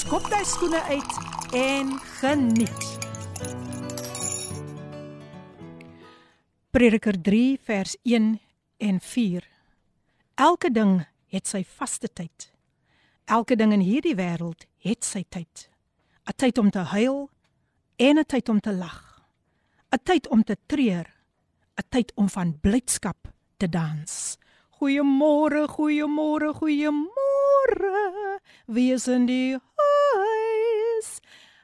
skop jy skoene uit en geniet. Prediker 3 vers 1 en 4. Elke ding het sy vaste tyd. Elke ding in hierdie wêreld het sy tyd. 'n Tyd om te huil en 'n tyd om te lag. 'n Tyd om te treur, 'n tyd om van blydskap te dans. Goeiemôre, goeiemôre, goeiemôre. Wie is in die huis?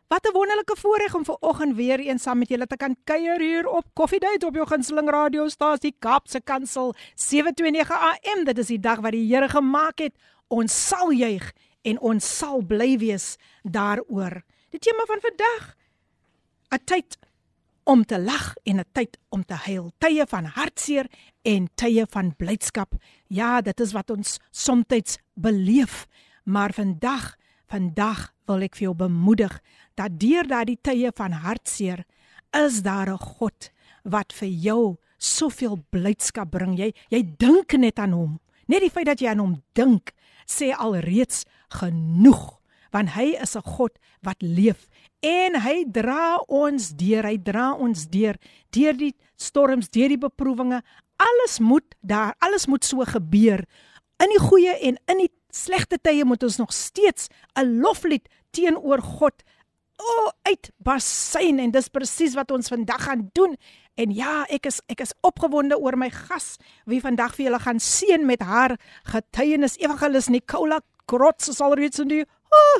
Wat 'n wonderlike voorreg om ver oggend weer eens saam met julle te kan kuier hier op Coffee Date op jou gunsteling radiostasie Kaapse Kansel 729 AM. Dit is die dag wat die Here gemaak het. Ons sal juig en ons sal bly wees daaroor. Die tema van vandag: 'n tyd om te lag en 'n tyd om te huil, tye van hartseer en tye van blydskap. Ja, dit is wat ons soms beleef, maar vandag, vandag wil ek vir jou bemoedig dat deur daardie tye van hartseer is daar 'n God wat vir jou soveel blydskap bring. Jy jy dink net aan hom. Net die feit dat jy aan hom dink, sê alreeds genoeg, want hy is 'n God wat leef en hy dra ons deur, hy dra ons deur deur die storms, deur die beproewinge. Alles moet daar, alles moet so gebeur. In die goeie en in die slegte tye moet ons nog steeds 'n loflied teenoor God o oh, uitbasyn en dis presies wat ons vandag gaan doen. En ja, ek is ek is opgewonde oor my gas wie vandag vir julle gaan seën met haar getuienis evangelis Nicola Krots sal reeds in die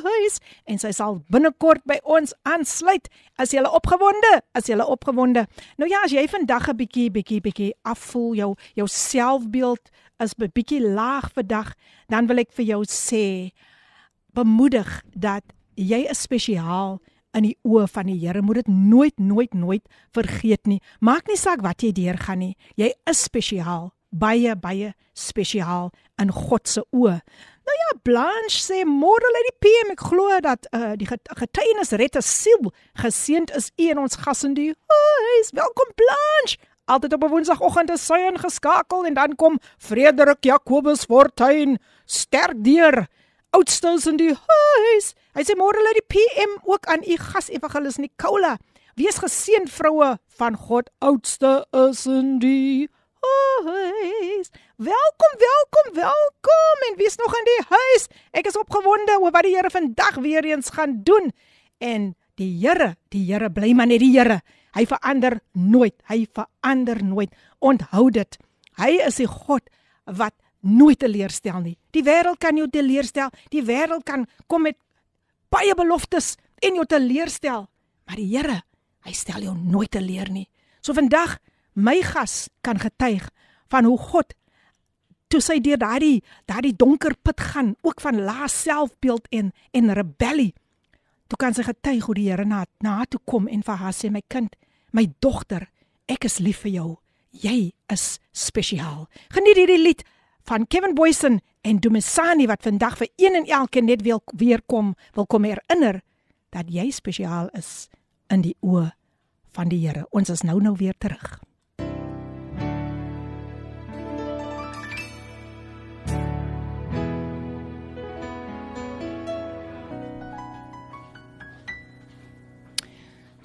huis en sy sal binnekort by ons aansluit. As jy opgewonde, as jy opgewonde. Nou ja, as jy vandag 'n bietjie bietjie bietjie afvoel jou jou selfbeeld is 'n bietjie laag vandag, dan wil ek vir jou sê bemoedig dat jy is spesiaal in die oë van die Here. Moet dit nooit nooit nooit vergeet nie. Maak nie saak wat jy deurgaan nie. Jy is spesiaal, baie baie spesiaal in God se oë. Nou ja, Blanche sê môre lê die PM ek glo dat uh, die getuienis red 'n siel. Geseend is u en ons gas in die huis. Welkom Blanche. Altyd op 'n Woensdagoggend is sy ingeskakel en dan kom Frederik Jacobus Fortuin sterk deur. Oudstes in die huis. Hy sê môre lê die PM ook aan u gas evangelis Nicola. Wees geseën vroue van God oudste is in die huis. Welkom, welkom, welkom en wie's nog in die huis? Ek is opgewonde oor wat die Here vandag weer eens gaan doen. En die Here, die Here bly maar net die Here. Hy verander nooit. Hy verander nooit. Onthou dit. Hy is die God wat nooit teleurstel nie. Die wêreld kan jou teleurstel. Die wêreld kan kom met baie beloftes en jou teleurstel. Maar die Here, hy stel jou nooit teleur nie. So vandag my gas kan getuig van hoe God toe sy deur daardie daardie donker put gaan, ook van lae selfbeeld en en rebellie. Toe kan sy getuig hoe die Here na na toe kom en vir haar sê my kind, my dogter, ek is lief vir jou. Jy is spesiaal. Geniet hierdie lied van Kevin Boysen en Dumisani wat vandag vir een en elke net wil weer kom, wil kom herinner dat jy spesiaal is in die oë van die Here. Ons is nou nou weer terug.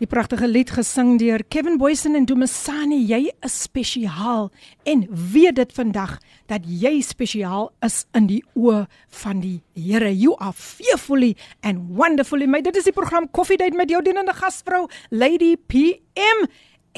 Die pragtige lied gesing deur Kevin Boysen en Dumisani, jy is spesiaal en weet dit vandag dat jy spesiaal is in die oë van die Here. You are fearfully and wonderfully made. Dit is die program Coffee Date met jou dienende gasvrou Lady PM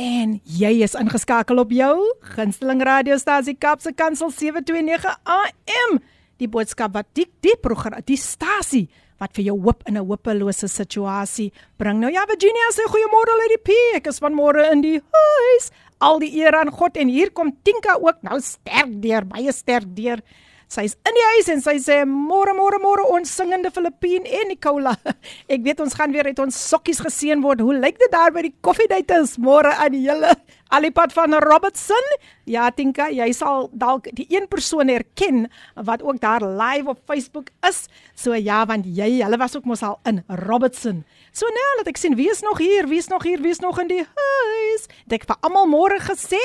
en jy is ingeskakel op jou gunsteling radiostasie Kapse Kansel 729 AM. Die boodskap wat die die program die stasie wat vir jou hoop in 'n hopelose situasie bring. Nou ja, Virginia sê goeiemôre Lady P. Ek is vanmôre in die huis. Al die eer aan God en hier kom Tinka ook nou sterk deur, baie sterk deur. Sy's in die huis en sy sê môre môre môre ons singende Filippien en Nicola. Ek weet ons gaan weer uit ons sokkies geseën word. Hoe lyk dit daar by die koffiedaters môre aan die hele Alipad van Robertson? Ja, Tinka, jy sal dalk die een persoon herken wat ook daar live op Facebook is. So ja, want jy, hulle was ook mos al in Robertson. So nou, laat ek sien wie is nog hier? Wie is nog hier? Wie is nog in die huis? Dek vir almal môre gesê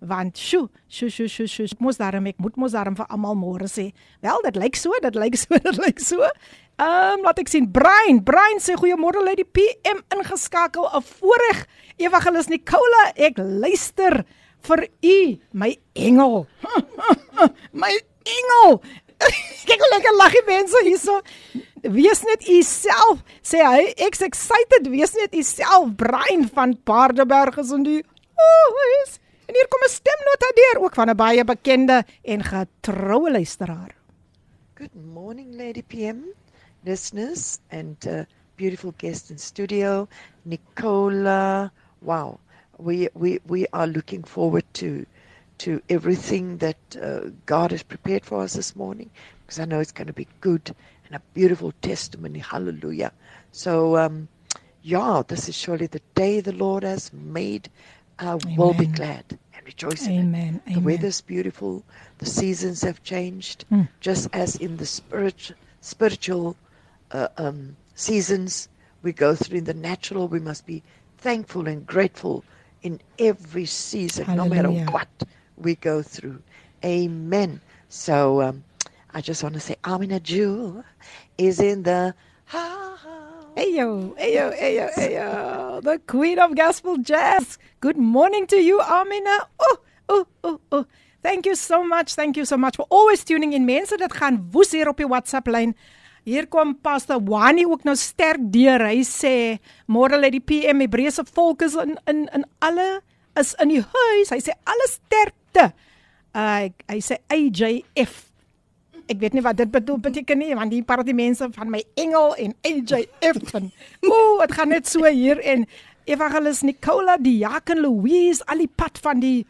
want sjo sjo sjo sjo sjo mos daarom ek moet mos daarom vir almal môre sê wel dit lyk so dit lyk so dit lyk so. Ehm um, laat ek sien Brian Brian sê goeiemôre lê die PM ingeskakel. 'n voorreg evangelis Nicola ek luister vir u my engel. My engel. Kyk hoe lekker lag die mense hierso. Wees net u self sê hy. Ek's excited. Wees net u self Brian van Paardeberg is in die oh, is En hier kom 'n stemnota deur ook van 'n baie bekende en getroue luisteraar. Good morning Lady PM listeners and uh, beautiful guest in studio Nicola. Wow. We we we are looking forward to to everything that uh, God has prepared for us this morning because I know it's going to be good and a beautiful testimony. Hallelujah. So um yeah, this is surely the day the Lord has made uh, will be glad and rejoice Amen. in it. Amen. The weather's beautiful. The seasons have changed, Mm. just as in the spirit, spiritual uh, um, seasons we go through in the natural. We must be thankful and grateful in every season, no matter what we go through. Amen. So um, I just want to say, Amina Jewel is in the house. Ayo, ayo, ayo, ayo. The queen of gospel jazz. Good morning to you, Amina. Oh, oh, oh, oh. Thank you so much. Thank you so much for always tuning in. Mense, dit gaan woes hier op die WhatsApp lyn. Hier kom Pastor Wani ook nou sterk deur. Hy sê môre lê die PM Hebreëse volk is in in in alle is in die huis. Hy sê alle sterkte. Uh, hy sê AJF ek weet nie wat dit bedoel beteken nie want die paar die mense van my engel en AJF en ooh dit gaan net so hier en evangelis Nicola Diaken Louise al die pad van die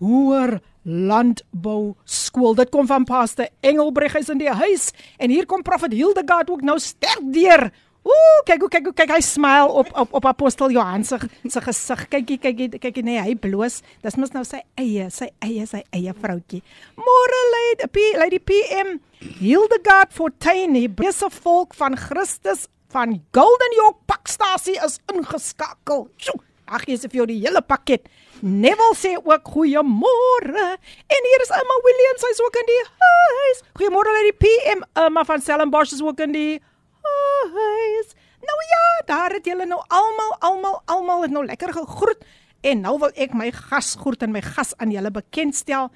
hoër landbou skool. Dit kom van pastor Engelbreg is in die huis. En hier kom profet Hildegard ook nou sterk deur Ooh, kyk hoe kyk hoe kyk hy smile op op op apostel Johan se se gesig. Kykie kykie kykie nee, hy bloos. Dis mos nou sy eie, sy eie, sy eie vroutjie. Môre lady lady PM Hildegard Fortuin, die bese volk van Christus van Golden York Pakstasie is ingeskakel. Sjoe, ag jy se vir jou die hele pakket. Neville sê ook goeiemôre. En hier is Emma Williams, sy's ook in die huis. Goeiemôre lady PM. Emma van Stellenbosch is ook in die huis. Nou ja, daar het julle nou almal almal almal het nou lekker gegroet en nou wil ek my gas groet en my gas aan julle bekendstel.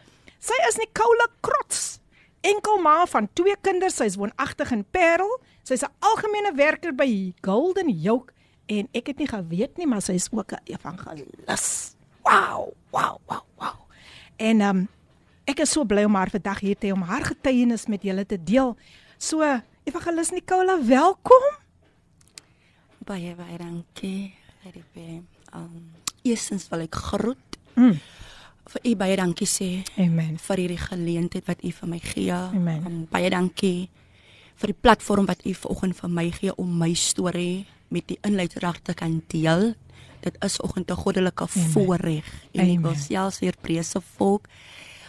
Sy is Nicola Krots. Enkelma van twee kinders, sy's woonagtig in Parel. Sy's 'n algemene werker by Golden Yoke en ek het nie geweet nie, maar sy's ook 'n evangelis. Wow, wow, wow, wow. En ehm um, ek is so bly om haar vandag hier te hê om haar getuienis met julle te deel. So Evangelis Nicola, welkom. Baie baie dankie. RP. Um eerstens wil ek groet Mm. vir u baie dankie sê Amen. vir hierdie geleentheid wat u vir my gee. Amen. Um, baie dankie vir die platform wat u vanoggend vir my gee om my storie met die inleidrag te kan deel. Dit is oggend 'n goddelike voorreg en ek wil selfs hier prese volk.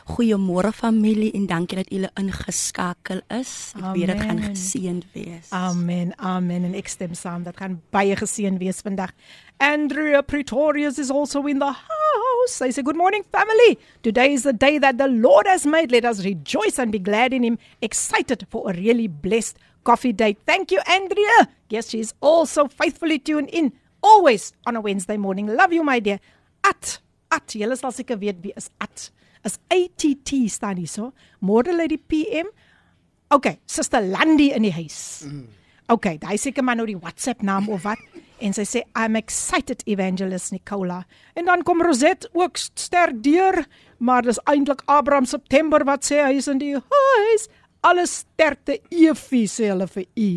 Goeiemôre familie en dankie dat julle ingeskakel is. Ek weet dit gaan Amen. geseënd wees. Amen. Amen. En ek stem saam. Dat gaan baie geseën wees vandag. Andrea Pretorius is also in the house. I say good morning family. Today is the day that the Lord has made. Let us rejoice and be glad in him. Excited for a really blessed coffee date. Thank you Andrea. Yes, she is also faithfully tuned in always on a Wednesday morning. Love you my dear. At at julle sal seker weet wie is at. Is ATT staan hier so. Môre lê die PM. Okay, Suster Landy in die huis. Mm. Okay, daai seker maar nou die WhatsApp naam of wat. En sy sê I'm excited Evangelist Nicola. En dan kom Rosette ook sterk deur, maar dis eintlik Abraham September wat sê hy is in die huis. Alles sterkte Evie sê hulle vir u.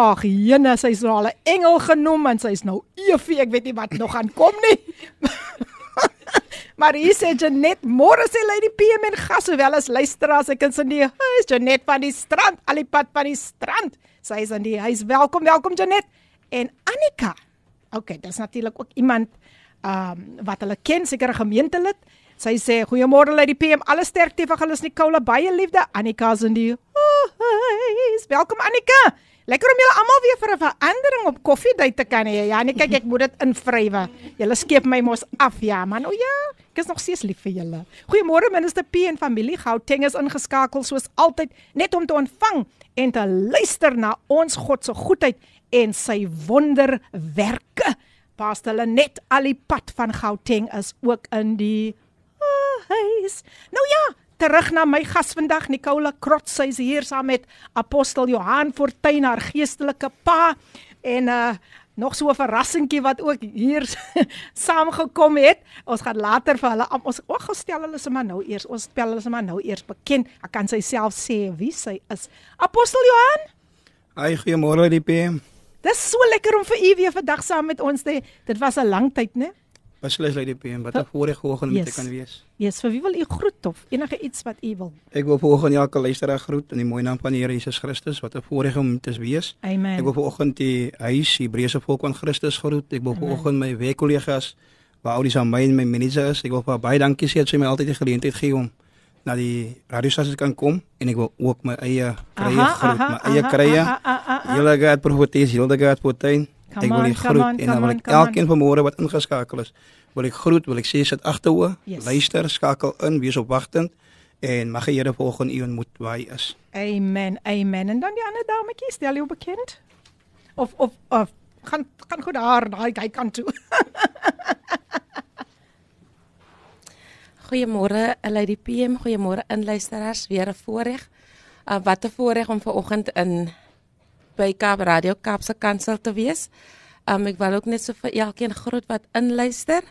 Ag, jene, sy's nou al 'n engel genoem en sy's nou Evie. Ek weet nie wat nog gaan kom nie. Maar hier sê Janet, môre sê Lady PM en gas sowel as luisteraars, ek is in die huis Janet van die strand, al die pad van die strand. Sy is in die huis. Welkom, welkom Janet. En Annika. Okay, dis natuurlik ook iemand ehm um, wat hulle ken, seker 'n gemeentelid. Sy sê goeiemôre Lady PM, alle sterkte vir hulle is Nicole, baie liefde. Annika is in die huis. Welkom Annika. Lekker om julle almal weer vir 'n verandering op koffiedייט te kan hê. Ja, nee, kyk ek moet dit invrywe. Julle skeep my mos af, ja man. O ja, ek is nog steeds lief vir julle. Goeiemôre minister P en familie. Gauteng is ingeskakel soos altyd net om te ontvang en te luister na ons God se goedheid en sy wonderwerke. Pastor net al die pad van Gauteng is ook in die huis. Nou ja, terug na my gas vandag Nicola Krotz sy is hier saam met apostel Johan Fortuin haar geestelike pa en uh nog so 'n verrassingkie wat ook hier saamgekom het. Ons gaan later vir hulle ons ook gestel hulle se maar nou eers. Ons spel hulle se maar nou eers bekend. Ek kan sy self sê wie sy is. Apostel Johan. Ai, goeiemôre die PM. Dis so lekker om vir u weer vandag saam met ons te dit was 'n lang tyd, né? Beslis lei die PM wat 'n voorreg oggend yes. met kan wees. Ja, yes, vir wie wil u groet of enige iets wat u wil? Ek wil vanoggend elke luisteraar groet in die mooi naam van die Here Jesus Christus wat 'n voorreg om te wees. Amen. Ek wil vanoggend die huis Hebreëse volk van Christus groet. Ek wil vanoggend my werkkollegas waar oudies aan my en my manager is. Ek wil baie dankie sê dat sy my altyd die geleentheid gee om na die radiostasie kan kom en ek wil ook my eie krye groet, my eie krye. Julle gaan profeties, julle gaan potain. Come ek wil die groet on, en dan wil ek elkeen vanmôre wat ingeskakel is, wil ek groet, wil ek sê sit agteroe, yes. luister, skakel in, wees opwagtend en mag die Here volgens u ontmoet waar hy is. Amen. Amen. En dan die ander dametjie, stel jou bekend. Of of of gaan gaan goed daar daai hy kan toe. Goeiemôre, Lady PM, goeiemôre inluisteraars, weer 'n voorreg. Uh, wat 'n voorreg om ver oggend in by Kaap Radio Kaap se kansel te wees. Um ek wil ook net so vir elkeen groet wat inluister.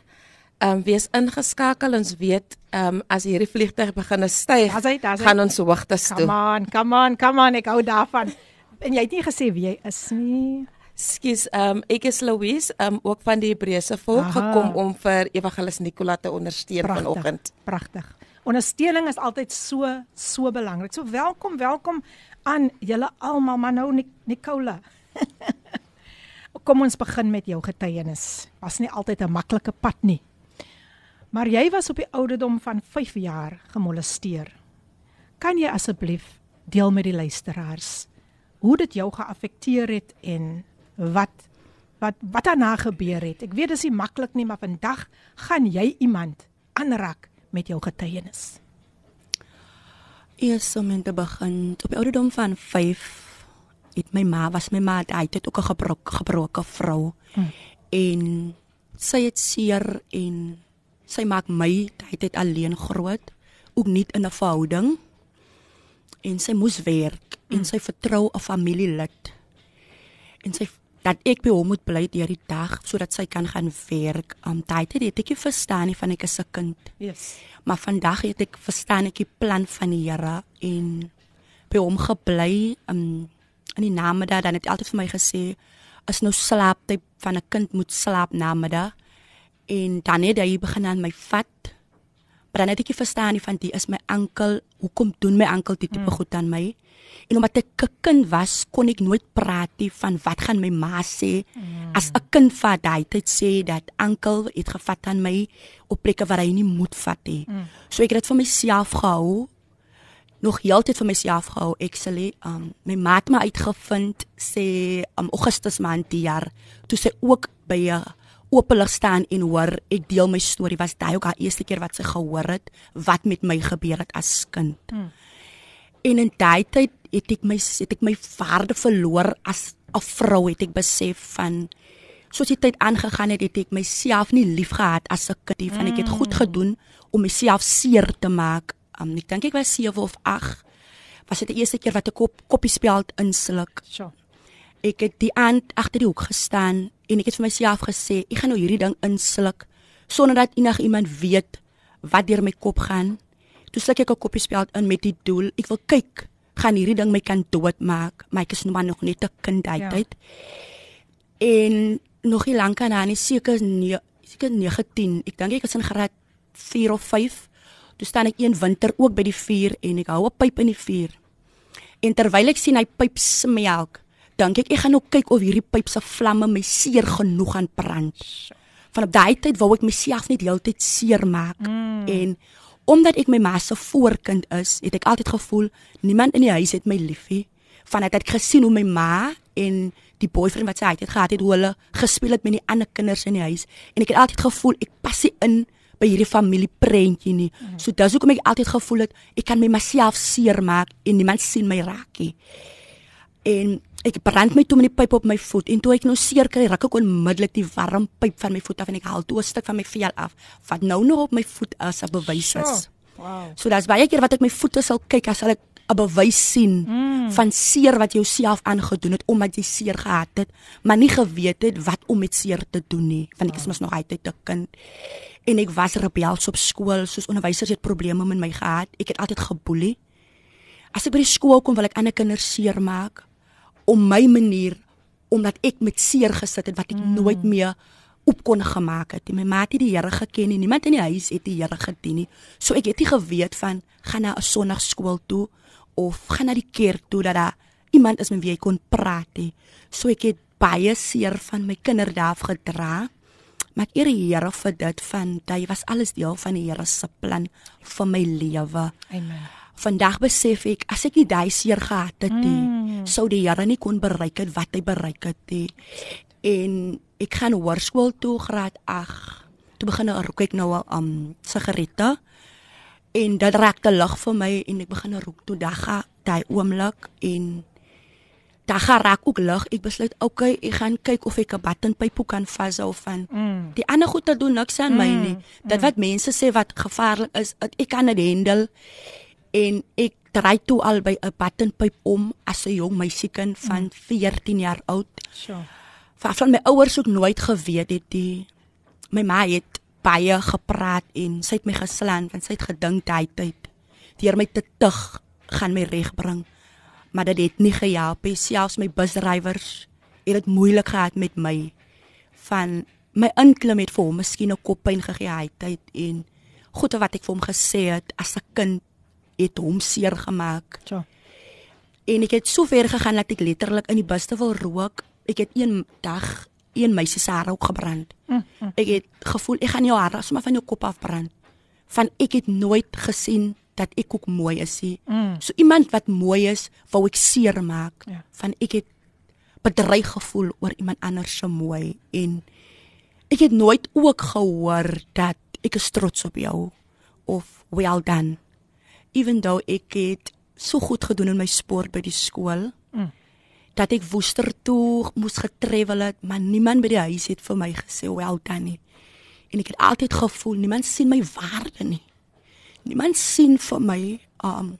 Um wees ingeskakel ons weet um as hierdie vliegtuig begin styg, gaan ons hoogtes toe. Come on, come on, come on, ek hou daarvan. En jy het nie gesê wie jy is nie. Skus, um ek is Louise, um ook van die Hebreëse volk Aha. gekom om vir Evangelis Nicola te ondersteun vanoggend. Pragtig. Ondersteuning is altyd so so belangrik. So welkom, welkom aan julle almal, maar nou Nicola. Kom ons begin met jou getuienis. Was nie altyd 'n maklike pad nie. Maar jy was op die ouderdom van 5 jaar gemolesteer. Kan jy asseblief deel met die luisteraars hoe dit jou geaffekteer het en wat wat wat daarna gebeur het? Ek weet dit is nie maklik nie, maar vandag gaan jy iemand aanraak met jou getuienis. Eers om te begin, op die ouderdom van 5 het my ma was my ma, hy het ook 'n gebroke gebroke vrou. Hmm. En sy het seer en sy maak my tyd het alleen groot, ook nie in 'n verhouding. En sy moes werk hmm. en sy vertrou 'n familielid. En sy dat ek by hom moet bly deur die dag sodat sy kan gaan werk. Um tyd het ek verstaan nie van ek is 'n kind. Yes. Maar vandag het ek verstaan ek die plan van die Here en by hom gebly. Um in die namiddag dan het hy altyd vir my gesê as nou slaap tyd van 'n kind moet slaap namiddag. En dan het hy begin aan my vat. Maar dan het ek verstaan nie van die is my oom, hoekom doen my oom dit tipe mm. goed aan my? En omdat ek 'n kind was, kon ek nooit praat nie van wat gaan my ma sê. Mm. As 'n kind vat hy dit sê dat oom het gevat aan my op plekke waar hy nie moet vat nie. Mm. So ek het dit vir myself gehou. Nog heeltyd vir myself gehou. Ek sê, um my ma het my uitgevind sê um Augustus maand die jaar toe sy ook by 'n oopelig staan en hoor ek deel my storie was daai ook haar eerste keer wat sy gehoor het wat met my gebeur het as kind. Mm. En in daai tyd het ek my het ek my waarde verloor as 'n vrou het ek besef van soos die tyd aangegaan het het ek myself nie liefgehad as 'n kind van ek het goed mm. gedoen om myself seer te maak. Um, ek dink ek was 7 of 8. Was dit die eerste keer wat ek kop koppie speld insluk. So. Ek het die aand agter die hoek gestaan en ek het vir myself gesê ek gaan nou hierdie ding insluk sonder dat enig iemand weet wat deur my kop gaan. Toe sluk ek 'n koppie speld in met die doel ek wil kyk gaan hierdie ding my kan doodmaak, maar ek is nou maar nog net 'n kind uit. Ja. En nog nie lank aan nie, seker nee, seker 19. Ek dink ek is in graad 4 of 5. Toe staan ek een winter ook by die vuur en ek hou 'n pyp in die vuur. En terwyl ek sien hy pyp smelk, dink ek ek gaan nou kyk of hierdie pyp se vlamme my seer genoeg gaan brand. Van op daai tyd wou ek myself net heeltyd seer maak mm. en omdat ek my ma se voorkind is, het ek altyd gevoel niemand in die huis het my liefie. Vanuit ek gesien hoe my ma en die boyfriend wat sy het gehad het hoe hulle gespeel het met die ander kinders in die huis en ek het altyd gevoel ek pas nie in by hierdie familie prentjie nie. So dis hoekom ek altyd gevoel het ek kan my myself seermaak en niemand sien my raak nie. En ek brand my toe met die pyp op my voet en toe ek nou seer kry, ruk ek onmiddellik die warm pyp van my voet af en ek haal toe 'n stuk van my vel af wat nou nog op my voet as 'n bewys is. Wow. So dis baie keer wat ek my voete sal kyk as ek 'n bewys sien mm. van seer wat jy self aangedoen het omdat jy seer gehad het, maar nie geweet het wat om met seer te doen nie, want ek is mos nog altyd 'n kind. En ek was rebels op skool, soos onderwysers het probleme met my gehad. Ek het altyd geboelie. As ek by die skool kom, wil ek ander kinders seermaak om my manier omdat ek met seer gesit het wat ek mm. nooit meer op kon gemaak het. My ma het die Here geken nie. Niemand in die huis het die Here gedien nie. So ek het nie geweet van gaan na 'n sonnaarskool toe of gaan na die kerk toe dat daar iemand is met wie ek kon praat nie. So ek het baie seer van my kinderdae afgedra. Maar ek eer die Here vir dit van dat hy was alles deel van die Here se plan vir my lewe. Amen. Vandag besef ek as ek nie daai seer gehad het nie, mm. sou die Here nie kon bereik het wat hy bereik het nie. En ek gaan hoërskool toe graad 8. Toe begin ek rook ek nou al um sigarette. En dit raak te lig vir my en ek begin rook toe daga daai oomblik en daga raak ook lig. Ek besluit, okay, ek gaan kyk of ek 'n buttonpyp kan vashou van. Mm. Die ander goed te doen niks aan mm. my nie. Dit wat mense sê wat gevaarlik is, ek kan dit handle en ek draai toe al by 'n buttonpyp om as 'n jong meisiekind van mm. 14 jaar oud. Sure. Van my ouers ook nooit geweet het die my ma het baie gepraat en sy het my geslaan want sy het gedink daai tyd deur my te tug gaan my regbring. Maar dit het nie gehelp nie. Selfs my busdrywers het dit moeilik gehad met my van my inklim het vir hom miskien 'n koppyn gegee hy tyd en goeie wat ek vir hom gesê het as 'n kind het hom seer gemaak. Ja. En ek het so ver gegaan dat ek letterlik in die bus te wil rook. Ek het een dag een meisie se hare ook gebrand. Mm, mm. Ek het gevoel ek gaan jou hare sommer van jou kop afbrand. Van ek het nooit gesien dat ek ook mooi is nie. Mm. So iemand wat mooi is, wou ek seer maak. Ja. Van ek het bedreig gevoel oor iemand anders se mooi en ek het nooit ook gehoor dat ek is trots op jou of well done even though ek het so goed gedoen in my sport by die skool Mm. dat ek woester toe moes getravel het maar niemand by die huis het vir my gesê well done nie en ek het altyd gevoel niemand sien my waarde nie. Niemand sien vir my um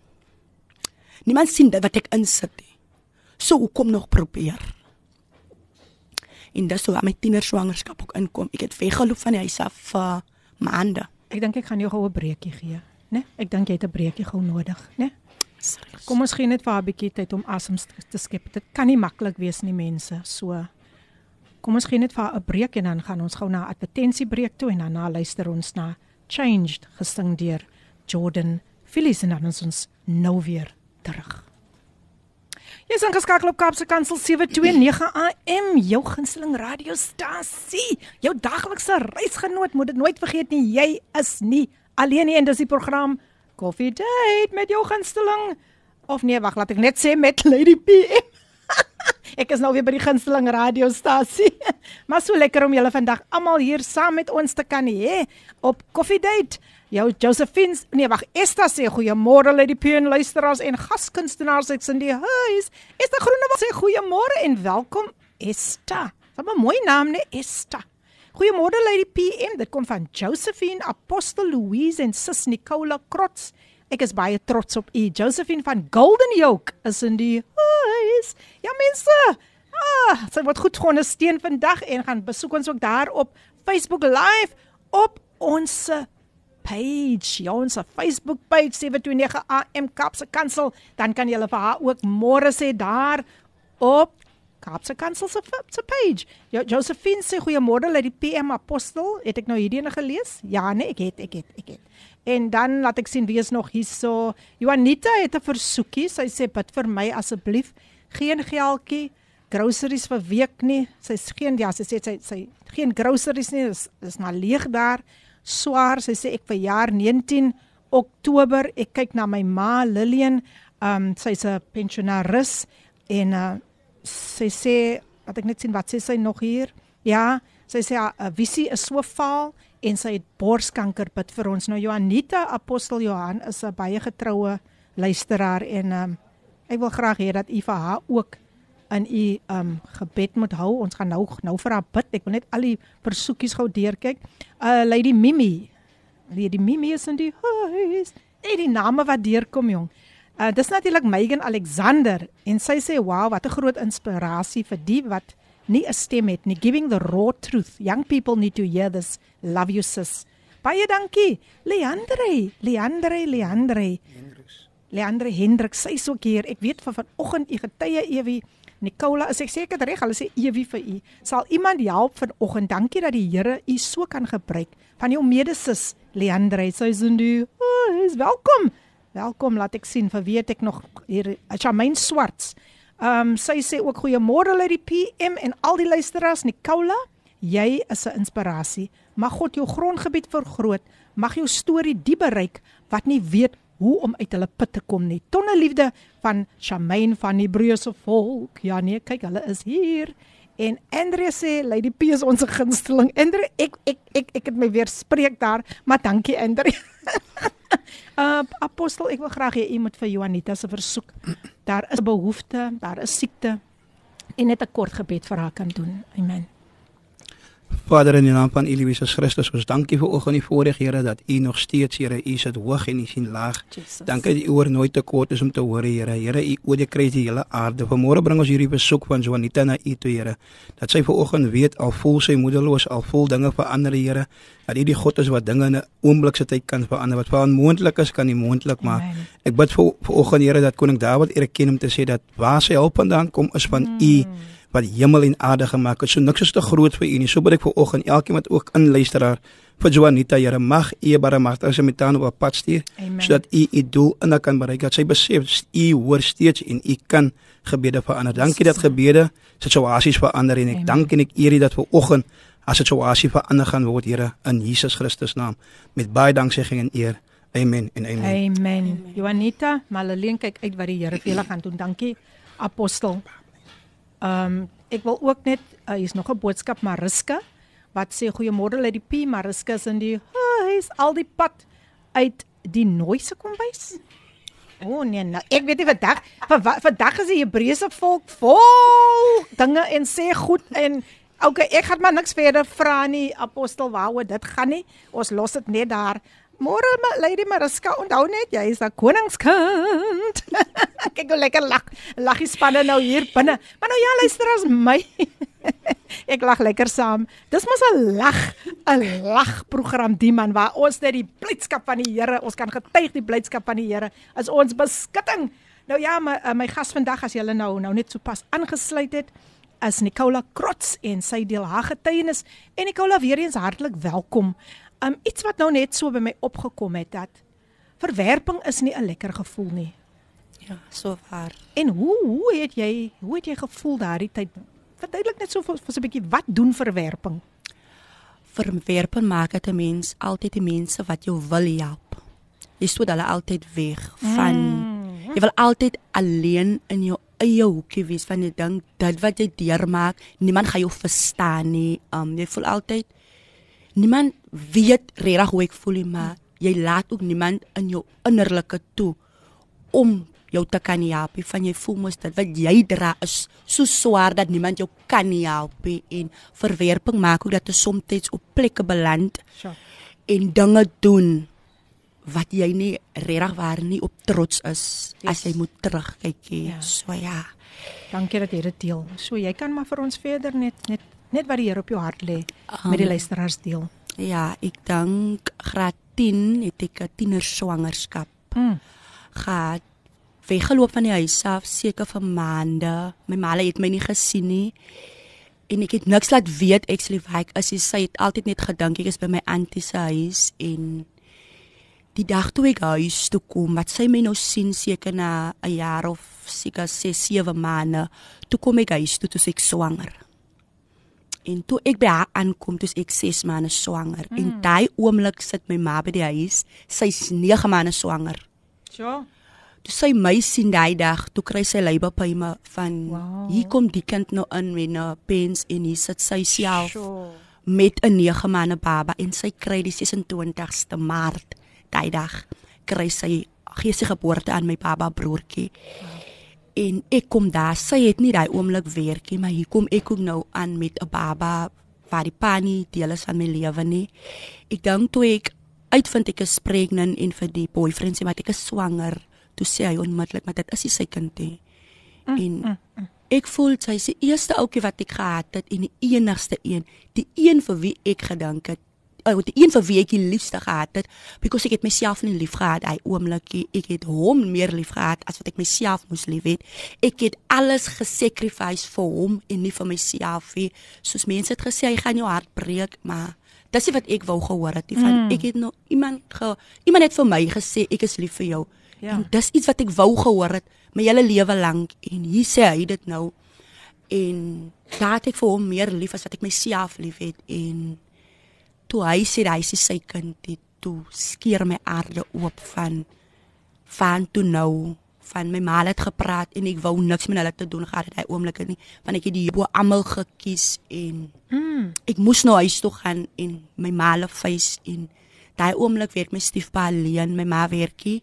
niemand sien wat ek insit nie. So hoekom nog probeer? En dis so my tiener swangerskap ook inkom. Ek het weggeloop van die huis af vir maande. Ek dink ek gaan jou gou 'n breekie gee, né? Ek dink jy het 'n breekie gou nodig, né? Kom ons gee net vir haar 'n bietjie tyd om asem te skep. Dit kan nie maklik wees nie, mense. So Kom ons gee net vir haar 'n breek en dan gaan ons gou na 'n advertensiebreek toe en dan luister ons na Changed gesing deur Jordan Phillips en dan is ons nou weer terug. Jy's ingeskakel op Kaapse Kansel 729 AM, jou gunsteling radiostasie. Jou daglikse reisgenoot, moet dit nooit vergeet nie, jy is nie alleen nie en dis die program Coffee Date met jou gunsteling. Of nee, wag, laat ek net sê met Lady PM. ek is nou weer by die gunsteling radiostasie. maar so lekker om julle vandag almal hier saam met ons te kan hê op Coffee Date. Jou Josephine, nee wag, Esta sê goeiemôre Lady PM luisteraars en gaskunstenaars ek in die huis. Esta Groenewald sê goeiemôre en welkom Esta. Wat 'n mooi naam nee, Esta. Goeiemôre Lady PM, dit kom van Josephine Apostel Louise en Sis Nicola Krots. Ek is baie trots op u. Josephine van Golden Yoke is in die huis. Ja mense. Ah, sy word goed ondersteun vandag en gaan besoek ons ook daar op Facebook Live op ons page. Ja, ons Facebook page 729 AM Kapse Kansel. Dan kan jy hulle vir haar ook môre sê daar op Kaapse Kansel se se page. Jo, Josephine sê goeiemôre uit die PM Apostel. Het ek nou hierdie ene gelees? Ja, nee, ek het ek het ek het. En dan laat ek sien wie is nog hierso. Juanita het 'n versoekie. Sy sê bid vir my asseblief. Geen geldjie groceries vir week nie. Sy sê geen ja, sy sê sy sy geen groceries nie. Dis is maar leeg daar. Swaar. Sy sê ek verjaar 19 Oktober. Ek kyk na my ma Lillian. Um sy's 'n pensionaris en uh, sy sê wat ek net sien wat sê sy nog hier. Ja, sy sê 'n visie is so vaal en sy het borskanker bid vir ons. Nou Joanita Apostel Johan is 'n baie getroue luisteraar en um, ek wil graag hê dat u vir haar ook in u um gebed moet hou. Ons gaan nou nou vir haar bid. Ek wil net al die versoekies gou deurkyk. Uh Lady Mimi. Lady Mimi is in die huis. Net die name wat deurkom jong. Uh dis natuurlik Megan Alexander en sy sê wow, wat 'n groot inspirasie vir die wat nie 'n stem het nie. Giving the raw truth. Young people need to hear this. Love you sis. Baie dankie. Leandre, Leandre, Leandre. Hendriks. Leandre Hendriks, sy is ook hier. Ek weet van vanoggend u getuie Ewie. Nicola, as ek seker reg, hulle sê Ewie vir u. Sal iemand help vanoggend? Dankie dat die Here u so kan gebruik. Van jou medesis Leandre, sy is indu. Oh, is welkom. Welkom, laat ek sien vir weet ek nog hier Charmaine Swarts. Ehm um, sy sê ook goeiemôre uit die PM en al die luisteraars Nicola. Jy is 'n inspirasie. Mag God jou grondgebied vergroot. Mag jou storie die bereik wat nie weet hoe om uit hulle put te kom nie. Tonne liefde van Shamaine van die Hebreëse volk. Ja nee, kyk, hulle is hier. En Andre sê Lady P is ons gunsteling. Andre, ek ek ek ek het my weer spreek daar, maar dankie Andre. uh apostel, ek wil graag hê u moet vir Juanita se versoek. Daar is behoefte, daar is siekte en net 'n kort gebed vir haar kan doen. Amen. Vader in die naam van Elise Christus, ons dankie vir oggend die voorreg Here dat U nog steeds Here, U sit hoog en U sien laag. Jesus. Dankie dat U oor nooit te kort is om te hoor Here. Here, U oor die kry die hele aarde. Vanmôre bring ons hierdie besoek van Juanita na U toe Here. Dat sy ver oggend weet al voel sy moedeloos, al voel dinge verander Here, dat U die God is wat dinge in 'n oomblik se tyd kan verander. Wat vir onmoontlik is, kan U moontlik maak. Amen. Ek bid vir ver oggend Here dat koning Dawid erken om te sê dat waar sy hulp vandaan kom is van U. Mm wat hemel en aarde gemaak het. So niks is te groot vir u nie. So bid ek vir oggend elkeen wat ook inluisteraar vir Juanita, Here mag u bare magte as met aan op pad stuur sodat u u doel in kan bereik. Dat sy besef u hoor steeds en u kan gebede verander. Dankie dat gebede situasies verander en ek dank en ek eer u dat vir oggend as situasie verander gaan word, Here, in Jesus Christus naam. Met baie danksegging en eer. Amen en amen. Amen. amen. Juanita, Malaleen kyk uit wat die Here vir julle gaan doen. Dankie apostel. Ehm um, ek wil ook net uh, hier's nog 'n boodskap Mariska wat sê goeiemôre uit die P Mariska is in die huis al die pad uit die nooise kombuis. O oh, nee, nou, ek weet nie vandag vandag is die Hebreëse volk vol dinge en sê goed en okay, ek gaan maar niks verder vra nie apostel waaroor dit gaan nie. Ons los dit net daar. Môre Lady Mariska, onthou net jy is 'n koningskind. Kyk hoe lekker lag. Lag die spanne nou hier binne. Maar nou ja, luister as my. Ek lag lekker saam. Dis mos 'n lag, 'n lagprogram die man waar ons net die blydskap van die Here, ons kan getuig die blydskap van die Here as ons beskutting. Nou ja, my my gas vandag as jy nou nou net so pas aangesluit het as Nicola Krots en sy deel haar getuienis en Nicola weer eens hartlik welkom. Um iets wat nou net so by my opgekom het dat verwerping is nie 'n lekker gevoel nie. Ja, so waar. En hoe hoe het jy hoe het jy gevoel daardie tyd? Verduidelik net so vir, vir 'n bietjie wat doen verwerping? Verwerping maak dit 'n mens altyd die mense wat jou wil help. Jy stoot hulle altyd weg van mm. jy wil altyd alleen in jou eie hoekie wees van jy dink dit wat jy deurmaak, niemand gaan jou verstaan nie. Um jy voel altyd niemand weet regtig hoe ek voel nie, maar jy laat ook niemand in jou innerlike toe om jou te kan help. Van jy voel mos dat wat jy dra is so swaar dat niemand jou kan help en verwerping maak ook dat jy soms op plekke beland sure. en dinge doen wat jy nie regtig waar nie op trots is yes. as jy moet terugkyk. Ja. So ja. Dankie dat jy dit deel. So jy kan maar vir ons verder net net net wat die Here op jou hart lê um, met die luisteraars deel. Ja, ek dink graad 10 het ek 'n tiener swangerskap. Mm. Gehad weggeloop van die huis af seker vir maande. My ma het my nie gesien nie. En ek het niks laat weet actually waar ek is. Sy het altyd net gedink ek is by my auntie se huis en die dag toe ek huis toe kom, wat sy my nou sien seker na 'n jaar of seker 6, 7 maande, toe kom ek huis toe toe ek swanger. En toe ek by haar aankom, toe ek 6 maande swanger. Mm. En daai oomblik sit my ma by die huis. Sy's 9 maande swanger. Ja. Toe sy my sien daai dag, toe kry sy leibepuime van Wow. hier kom die kind nou in met 'n pens en hier sit sy self Sure. met 'n 9 maande baba en sy kry die 26ste Maart daai dag kry sy gee sy geboorte aan my baba broertjie. En ek kom daar, sy het nie daai oomblik werkie, maar hier kom ek ook nou aan met 'n baba waar die pa nie deel is van my lewe nie. Ek dink toe ek uitvind ek is pregnant en vir die boyfriend sê maar ek is swanger, toe sê hy onmiddellik maar dit is nie sy kind nie. En ek voel sy is die eerste ouetjie wat ek gehad het en die enigste een, die een vir wie ek gedink het ou die een vir wie ek die liefste gehad het because ek het myself nie lief gehad hy oomblikie ek het hom meer lief gehad as wat ek myself moes lief het. Ek het alles gesacrifice vir hom en nie vir myself nie. Soos mense het gesê hy gaan jou hart breek maar dis wat ek wou gehoor het nie van mm. ek het nou iemand ge, iemand het vir my gesê ek is lief vir jou. Ja. en dis iets wat ek wou gehoor het my hele lewe lank en hier sê hy dit nou. En daar het ek vir hom meer lief as wat ek myself liefhet en toe hy sê hy is sy kind dit toe skeer my aarde oop van van toe nou van my ma het gepraat en ek wou niks met hulle te doen gehad het hy oomblikke nie want ek het die bo almal gekies en Mm. ek moes nou huis toe gaan en my ma le face en daai oomblik werk my stiefpa alleen my ma werkie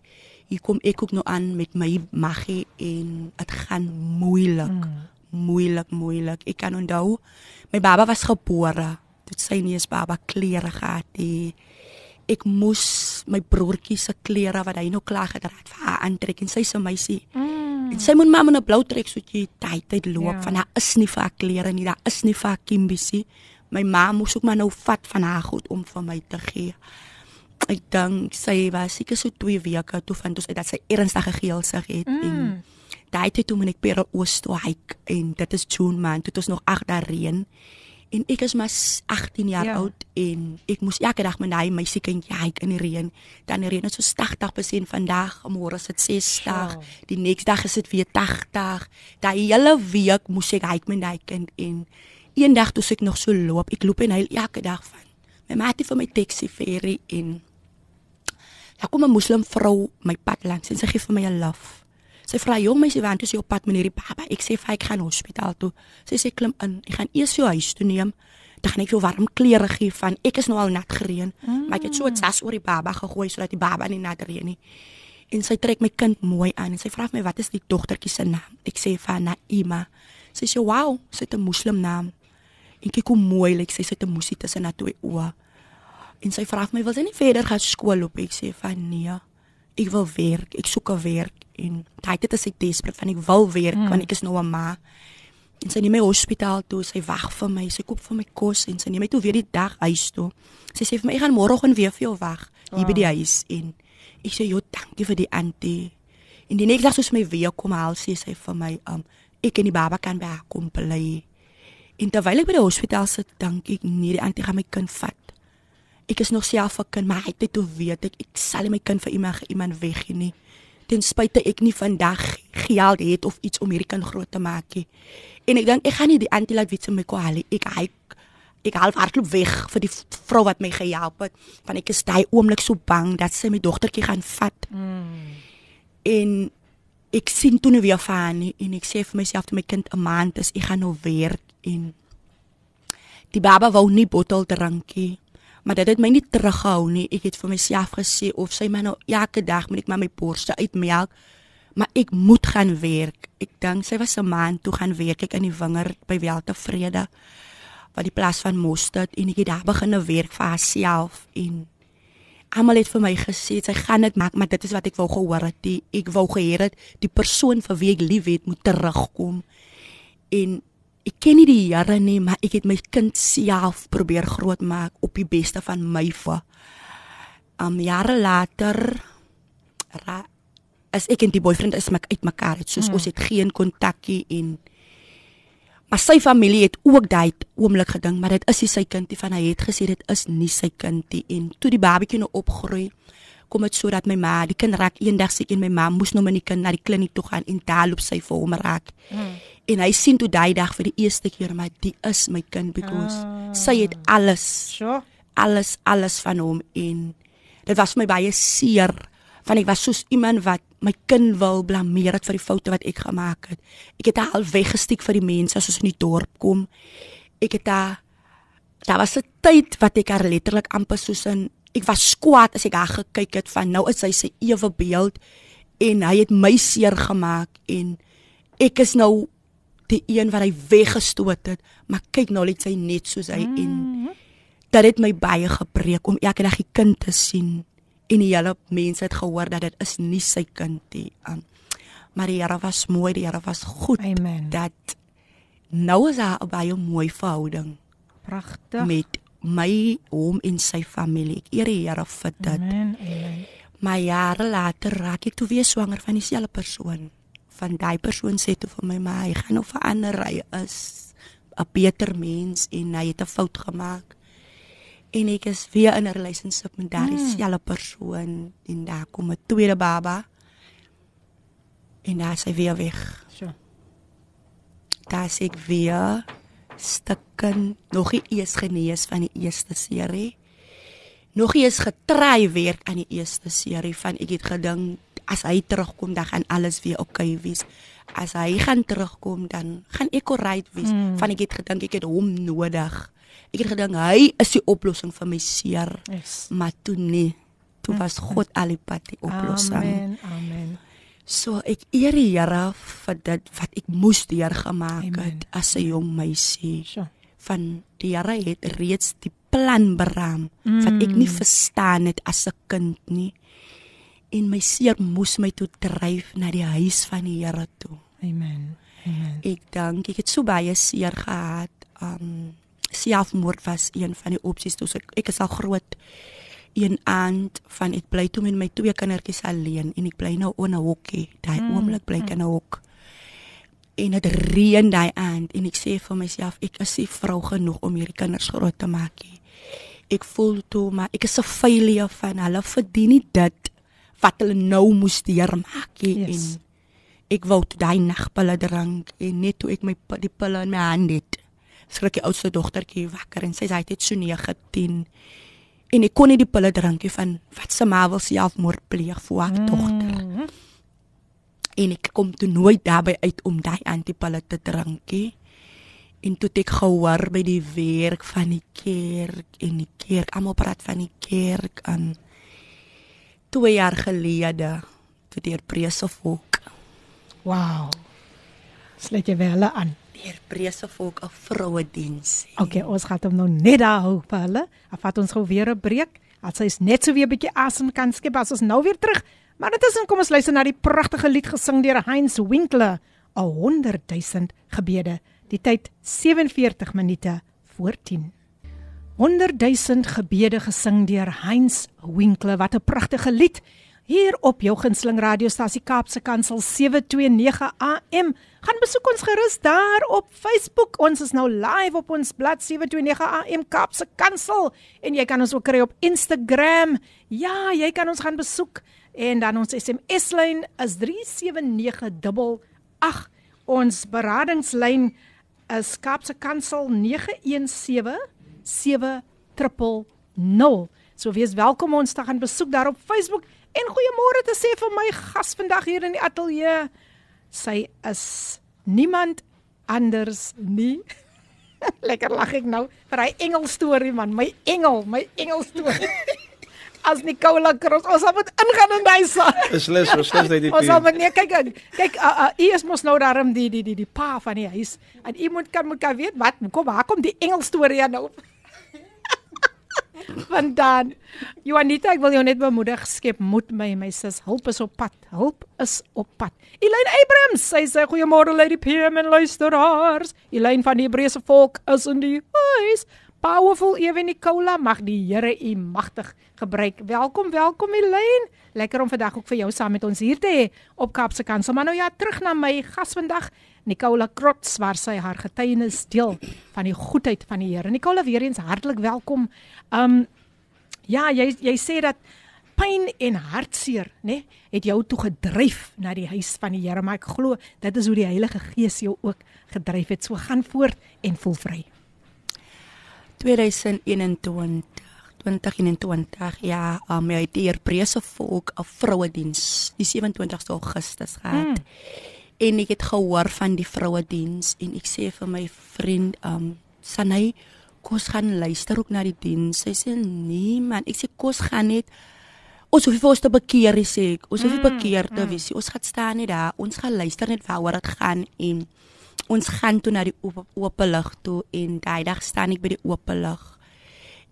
hier kom ek ook nou aan met my maggie en dit gaan moeilik mm. moeilik moeilik ek kan onthou my baba was gebore dit sy nie eens baba klere gehad nie ek moes my broertjie se klere wat hy nou klaar gedra het vir haar aantrek en sy se meisie Mm. En sy moet maar met 'n blou trek soet jy tyd tyd loop Ja. ja. van haar is nie vir haar klere nie, daar is nie vir haar kimbisie. My ma moes ook maar nou vat van haar goed om vir my te gee. Ek dink sy was seker so 2 weke toe vind ons uit dat sy ernstige geelsig het mm. en daai tyd toe moet ek per oos toe hike en dit is June maand, het ons nog 8 dae reën. En ek is maar s- 18 jaar Ja. ja. oud en ek moes elke dag met daai meisiekindjie hike in die reën. Dan reën dit so 80% vandag, môre is dit 60. Sjoe. Die volgende dag is dit weer 80. Daai hele week moes ek hike met daai kind en eendag toe ek nog so loop, ek loop en hy elke dag van. My ma het vir my taxi ferry en daar kom 'n moslim vrou my pad langs en sy gee vir my 'n love. Sy vra jong meisie want jy op pad met hierdie baba. Ek sê vir ek gaan hospitaal toe. Sy sê klim in. Ek gaan eers jou huis toe neem. Dan gaan ek jou warm klere gee van ek is nou al nat gereën, mm. maar ek het so 'n sas oor die baba gegooi sodat die baba nie nat reën nie. En sy trek my kind mooi aan en sy vra my wat is die dogtertjie se naam? Ek sê vir Naima. Sy sê wow, sy het 'n moslim naam. En kyk hoe mooi lyk sy, sy het 'n moesie tussen haar twee oë. En sy vra my wil sy nie verder gaan skool loop? Ek sê van nee. Ek wil werk. Ek soek 'n werk en daai dit is ek desperate van ek wil werk mm. want ek is nou 'n ma. En sy neem my hospitaal toe, sy wag vir my, sy koop vir my kos en sy neem my toe weer die dag huis toe. Sy sê vir my ek gaan môreoggend weer vir jou wag hier wow. by die huis en ek sê jo dankie vir die auntie. En die volgende dag soos my weer kom haal sê sy vir my um ek en die baba kan by haar kom bly. En terwyl ek by die hospitaal sit, dink ek nee, die auntie gaan my kind vat. Ek is nog self 'n kind, maar hy het toe weet ek ek sal nie my kind vir iemand iemand weggee nie. Ten spyte ek nie vandag geld het of iets om hierdie kind groot te maak nie. En ek dink ek gaan nie die auntie laat weet sy my kwali. Ek hy ek half hardloop weg vir die vrou wat my gehelp het, want ek is daai oomblik so bang dat sy my dogtertjie gaan vat. Mm. En ek sien toe nou weer van nie en ek sê vir myself toe my kind 'n maand is, ek gaan nou werk en die baba wou nie bottel drinkie. Maar dit het my nie teruggehou nie. Ek het vir myself gesê of sy my nou elke dag moet ek my borste uitmelk, maar ek moet gaan werk. Ek dink sy was 'n maand toe gaan werk ek in die wingerd by Weltevrede by die plaas van Mostert en ek het daar begin werk vir haarself en almal het vir my gesê sy gaan dit maak maar dit is wat ek wou gehoor het die, ek wou gehoor het die persoon vir wie ek liefhet moet terugkom en ek ken nie die Here nie maar ek het my kind self probeer grootmaak op die beste van my vir um jare later ra, as ek en die boyfriend is mak uitmekaar het. Soos mm. ons het geen kontakkie en maar sy familie het ook daai oomblik gedink, maar dit is nie sy kindie van hy het gesê dit is nie sy kindie en toe die babatjie nou opgroei kom dit sodat my ma, die kind raak eendag een my ma moes nou met die kind na die kliniek toe gaan en daar loop sy vir hom raak. Mm. En hy sien toe daai dag vir die eerste keer maar die is my kind because ah. sy het alles. Sure. Alles alles van hom en dit was vir my baie seer want ek was soos iemand wat my kind wil blameer het vir die foute wat ek gemaak het. Ek het al weggesteek vir die mense as ons in die dorp kom. Ek het daar daar was 'n tyd wat ek haar letterlik amper soos in ek was kwaad as ek haar gekyk het van nou is sy ewe beeld en hy het my seer gemaak en ek is nou die een wat hy weggestoot het maar kyk nou net sy net soos hy mm. en dit het my baie gebreek om elke dag die kind te sien en die hele mense het gehoor dat dit is nie sy kind nie. Um, maar die Here was mooi, die Here was goed. Amen. Dat nou is daar 'n baie mooi verhouding. Pragtig. Met my hom en sy familie. Ek eer die Here vir dit. Amen. Amen. Maar jare later raak ek toe weer swanger van dieselfde persoon. Van daai persoon sê toe vir my maar hy gaan nou verander, hy is 'n beter mens en hy het 'n fout gemaak en ek is weer in 'n relationship met daardie mm. selfe persoon en daar kom 'n tweede baba en daar sy weer weg. So. Daar sê ek weer stukken nog nie eers genees van die eerste serie. Nog nie eens getry werk aan die eerste serie van ek het gedink as hy terugkom dan gaan alles weer oukei okay wees. As hy gaan terugkom dan gaan ek alright wees. Mm. Van ek het gedink ek het hom nodig. Ek het gedink hy is die oplossing vir my seer. Yes. Maar toe nie. Toe was God al die pad die oplossing. Amen. Amen. So ek eer die Here vir dit wat ek moes deurgemaak het as 'n jong meisie. So. Van die Here het reeds die plan beraam Mm. wat ek nie verstaan het as 'n kind nie. En my seer moes my toe dryf na die huis van die Here toe. Amen. Amen. Ek dink ek het so baie seer gehad. Um selfmoord was een van die opsies toe ek, ek is al groot een aand van ek bly toe met my twee kindertjies alleen en ek bly nou in 'n hokkie. Daai mm. oomblik bly ek in 'n hok. En dit reën daai aand en ek sê vir myself ek is nie vrou genoeg om hierdie kinders groot te maak nie. Ek voel toe maar ek is 'n failure van hulle verdien nie dit wat hulle nou moes deurmaak nie Yes. en ek wou toe daai nagpille drank en net toe ek my die pille in my hand het skrik die oudste dogtertjie wakker en sy sê hy het so 9 10 en ek kon nie die pille drink nie van wat se ma wil selfmoord pleeg vir haar Mm. dogter en ek kom toe nooit daarby uit om daai antipille te drink nie en toe ek gehoor by die werk van die kerk en die kerk almal praat van die kerk aan 2 jaar gelede toe deur Breesevolk Wow. Sluit jy wel aan. deur Breesevolk 'n vroue diens Okay, ons gaan hom nou net daar hou vir hulle. Af vat ons gou weer 'n breek. As hy's net so weer 'n bietjie asem kan skep as ons nou weer terug. Maar intussen kom ons luister na die pragtige lied gesing deur Heinz Winkler, 'n 100 000 gebede. Die tyd 47 minute voor 10. 100 000 gebede gesing deur Heinz Winkler. Wat 'n pragtige lied. Hier op jou gunsteling radiostasie Kaapse Kansel 729 AM. Gaan besoek ons gerus daar op Facebook. Ons is nou live op ons blad 729 AM Kaapse Kansel en jy kan ons ook kry op Instagram. Ja, jy kan ons gaan besoek en dan ons SMS lyn is 37988. Ons beradingslyn is Kaapse Kansel 917 7000. So wees welkom ons te gaan besoek daar op Facebook en goeiemôre te sê vir my gas vandag hier in die ateljee. Sy is niemand anders nie. Lekker lag ek nou vir hy engel storie man, my engel, my engel storie. As Nicola Cross, ons moet ingaan in daai saak. Beslis, beslis dat die Ons sal moet nee kyk kyk uh, uh, u is mos nou daarom die die die die pa van die huis en u moet kan moet kan weet wat kom waar kom die engel storie nou. Want dan Juanita, ek wil jou net bemoedig, skep moed my my sis, hulp is op pad. Hulp is op pad. Elaine Abrams, sy sê goeiemôre Lady PM en luisteraars. Elaine van die Hebreëse volk is in die huis. powerful Ewe Nicola. Mag die Here u magtig gebruik. Welkom, welkom Elaine. Lekker om vandag ook vir jou saam met ons hier te hê op Kaapse Kansel. Maar nou ja, terug na my gas vandag, Nicola Krots, waar sy haar getuienis deel van die goedheid van die Here. Nicola, weer eens hartlik welkom. Um ja, jy jy sê dat pyn en hartseer, nê, nee, het jou toe gedryf na die huis van die Here, maar ek glo dit is hoe die Heilige Gees jou ook gedryf het. So gaan voort en voel vry. 2021 2021 ja, um, jy het hier prese volk 'n vrouediens die 27ste Augustus gehad. Mm. En ek het gehoor van die vrouediens en ek sê vir my vriend um Sanay kos gaan luister ook na die diens. Sy sê nee man, ek sê kos gaan net ons hoef vir ons te bekeer sê ek. Ons hoef mm, bekeer te mm. wees. Ons gaan staan net daar. Ons gaan luister net waaroor dit gaan en ons gaan toe na die oop lig toe en daai dag staan ek by die oop lig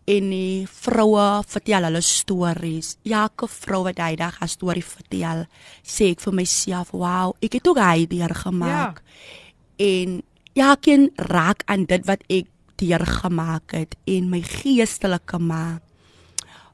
en die vroue vertel hulle stories. Elke vrou wat daai dag 'n storie vertel, sê ek vir myself, "Wow, ek het ook hy deur gemaak." Ja. En elkeen raak aan dit wat ek deur gemaak het en my geestelike ma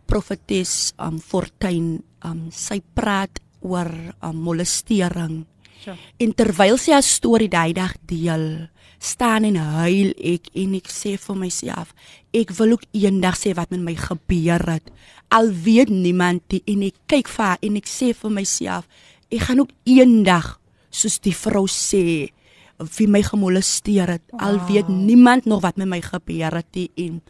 profetes um Fortuin um sy praat oor um molestering So. En terwyl sy haar storie daai dag deel, staan en huil ek en ek sê vir myself, ek wil ook eendag sê wat met my gebeur het. Al weet niemand die en ek kyk vir haar en ek sê vir myself, ek gaan ook eendag soos die vrou sê, wie my gemolesteer het. Wow. Al weet niemand nog wat met my gebeur het nie en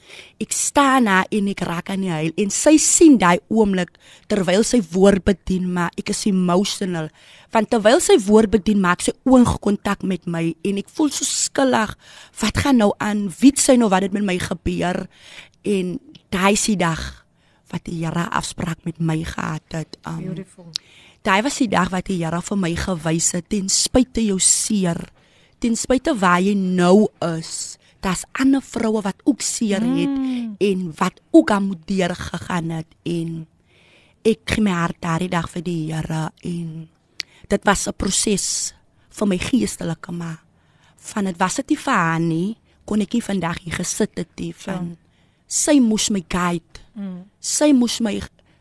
ek staan daar en ek raak aan die huil en sy sien daai oomblik terwyl sy woord bedien maar ek is emotional want terwyl sy woord bedien maak sy oogkontak met my en ek voel so skuldig. Wat gaan nou aan? Wie sê nou wat het met my gebeur? En daai se dag wat die Here afspraak met my gehad het. Um, Beautiful. Daai was die dag wat die Here vir my gewys het ten spyte jou seer ten spyte waar jy nou is, daar's ander vroue wat ook seer het mm. en wat ook aan moet deur gegaan het en ek kry my hart daardie dag vir die Here en dit was 'n proses vir my geestelike ma van dit was dit nie vir haar nie kon ek nie vandag hier gesit het nie van ja. sy moes my guide mm. sy moes my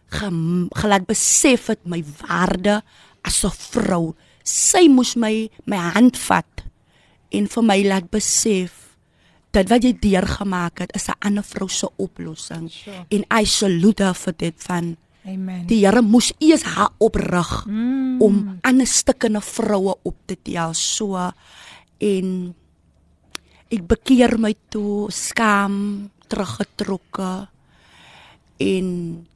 gelaat besef het my waarde as 'n vrou sy moes my my hand vat en vir my laat besef dat wat jy deurgemaak het is 'n ander vrou se oplossing sure. en I salute her vir dit van Amen. Die Here moes eers haar oprig mm. om ander stukkende vroue op te tel so en ek bekeer my toe skaam teruggetrokke en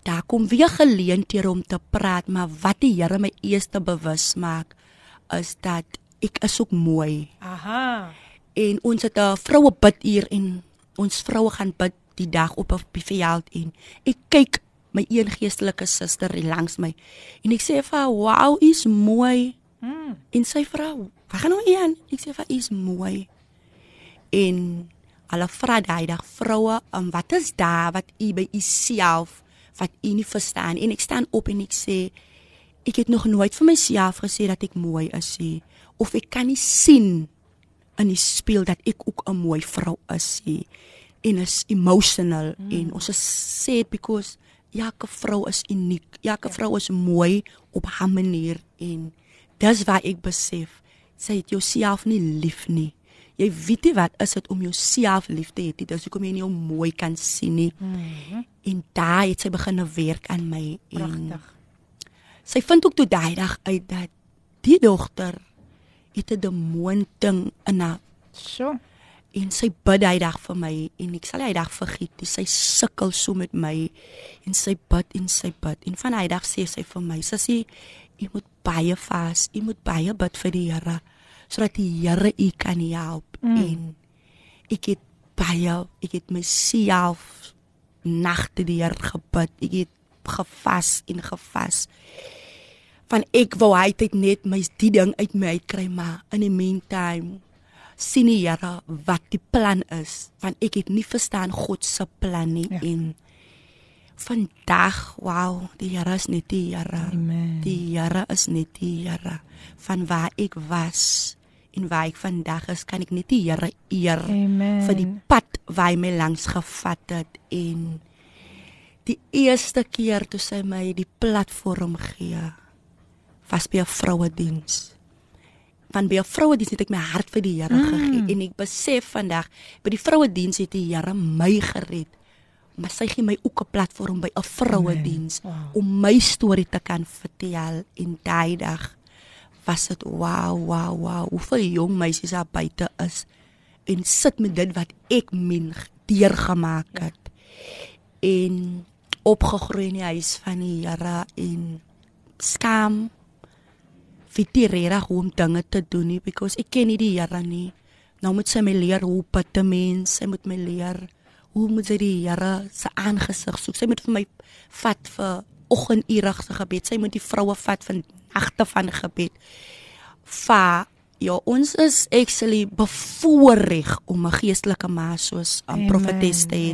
daar kom weer geleenthede om te praat maar wat die Here my eers te bewus maak is dat ek is ook mooi. Aha. En ons het 'n vroue biduur en ons vroue gaan bid die dag op op die veld en ek kyk my een geestelike suster langs my en ek sê vir haar, "Wow, is mooi." Mm. En sy vrou, "Wat gaan nou een?" Ek sê vir haar, "Is mooi." En alle vra daai dag vroue, um, "Wat is daar wat u by u self wat u nie verstaan?" En ek staan op en ek sê, "Ek het nog nooit vir myself gesê dat ek mooi is nie." Of ek kan nie sien in die spieël dat ek ook 'n mooi vrou is nie en is emotional mm. en ons sê it because elke vrou is uniek elke ja. vrou is mooi op haar manier en dis wat ek besef sê dit jouself nie lief nie jy weet nie wat is dit om jouself lief te hê dis hoekom jy nie jou mooi kan sien nie mm -hmm. en daai het sy begin werk aan my pragtig sy vind ook toe daai dag uit dat die dogter het 'n demoon ding in haar. So. En sy bid hy dag vir my en ek sal hy dag vergiet. Sy sukkel so met my en sy bid en sy bid. En van hy dag sê sy vir my, sussie, jy moet baie vas, jy moet baie bid vir die Here sodat die Here u kan help. Mm. En ek het baie, ek het myself nagte die Here gebid. Ek het gevas en gevas van ek wou hy het net my die ding uit my uitkry maar in die meantime sien die Here wat die plan is want ek het nie verstaan God se plan nie ja. en vandag wow die Here is net die Here Amen. die Here is net die Here van waar ek was en waar ek vandag is, kan ek net die Here eer Amen. vir die pad wat hy my langs gevat het en die eerste keer toe sy my die platform gee was by 'n vrouediens. Van by 'n vrouediens het ek my hart vir die Here mm. gegee en ek besef vandag by die vrouediens het die Here my gered. Maar sy gee my ook 'n platform by 'n vrouediens Wow. om my storie te kan vertel en daai dag was dit wow wow wow hoeveel jong meisies daar buite is en sit met dit wat ek min deurgemaak het en opgegroei in die huis van die Here en skaam vir die reg om dinge te doen nie because ek ken nie die Here nie. Nou moet sy my leer hoe bid 'n mens. Sy moet my leer hoe moet sy die Here se aangesig soek. Sy moet vir my vat vir oggendure se gebed. Sy moet die vroue vat vir nagte van gebed. Va ja ons is actually bevoorreg om 'n geestelike ma soos 'n Amen, profetes te hê.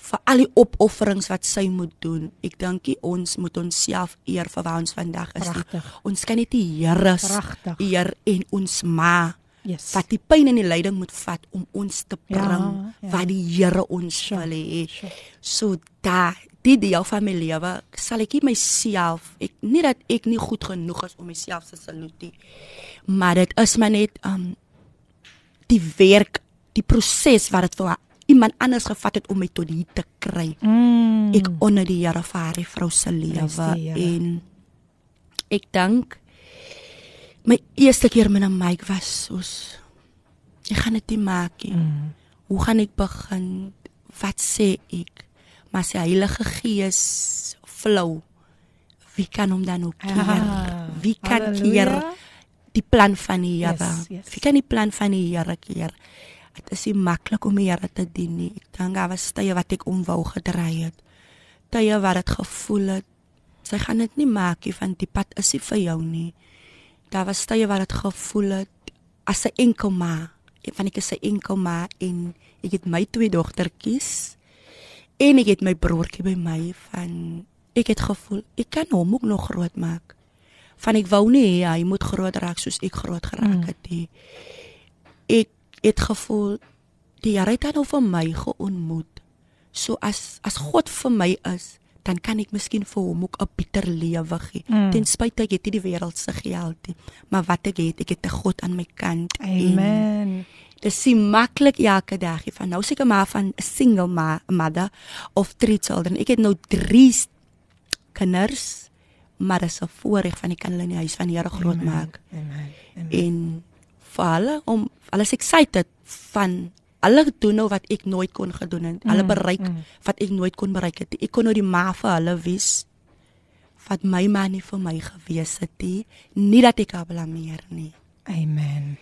Vir al die opofferings wat sy moet doen. Ek dink ons moet onsself eer vir waar ons vandag is. nie. Pragtig. Ons kan net die Here eer en ons ma Yes. wat die pyn en die lyding moet vat om ons te Ja, bring ja. wat die Here ons Sure, wil hê. sure. So da die deel van my lewe sal ek myself ek nie dat ek nie goed genoeg is om myself te salute nie. Maar dit is maar net um die werk, die proses wat dit vir iemand anders gevat het om my tot hier te kry. Mm. Ek onder die Here vir haar vrou se lewe en ek dink my eerste keer met 'n mic was soos ek gaan dit nie maak nie. Mm. Hoe gaan ek begin? Wat sê ek? Maar sy Heilige Gees flou. Wie kan hom dan ook keer? Ah, Wie kan halleluja. keer die plan van die Here? Yes, yes. Wie kan die plan van die Here keer? Dit is nie maklik om die Here te dien nie. Ek dink daar was tye wat ek omwou gedraai het. Tye wat dit gevoel het sy gaan dit nie maak nie want die pad is nie vir jou nie. Daar was tye wat dit gevoel het as 'n enkel ma. Want ek is 'n enkel ma en ek het my twee dogtertjies en ek het my broertjie by my van ek het gevoel ek kan hom ook nog groot maak. Van ek wou nie hy moet groot raak soos ek groot geraak het nie. Ek het gevoel die Here het nou vir my geontmoet. So as as God vir my is, dan kan ek miskien vir hom ook 'n bitter lewe gee. Mm. Ten spyte ek het nie die wêreld se geld nie, maar wat ek het, ek het 'n God aan my kant. En Amen. Dis nie maklik elke dag. Van nou seker maar van 'n single ma mother of three children. Ek het nou 3 kinders, maar dis 'n voorreg van ek kan hulle in die huis van die Here groot maak. Amen. Amen. En vir hulle om hulle is excited van hulle doen nou wat ek nooit kon gedoen het. Hulle Mm, bereik mm. wat ek nooit kon bereik het. Ek kon nou die ma vir hulle wees wat my ma nie vir my gewees het nie. Nie dat ek haar blameer nie. Amen.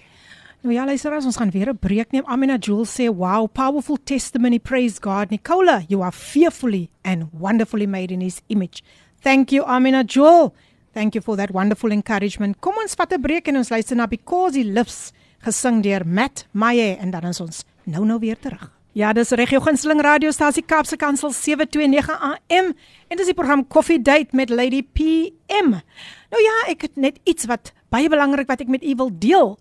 Nou ja, luisteraars, ons gaan weer 'n breek neem. Amina Jules sê, "Wow, powerful testimony. Praise God. Nicola, you are fearfully and wonderfully made in his image." Thank you, Amina Jules. Thank you for that wonderful encouragement. Kom ons vat 'n breek en ons luister na Because He Lives gesing deur Matt Maye en dan is ons nou nou weer terug. Ja, dis Regio Gunsteling radiostasie Kaapse Kansel 729 AM en dis die program Coffee Date met Lady PM. Nou ja, ek het net iets wat baie belangrik wat ek met u wil deel.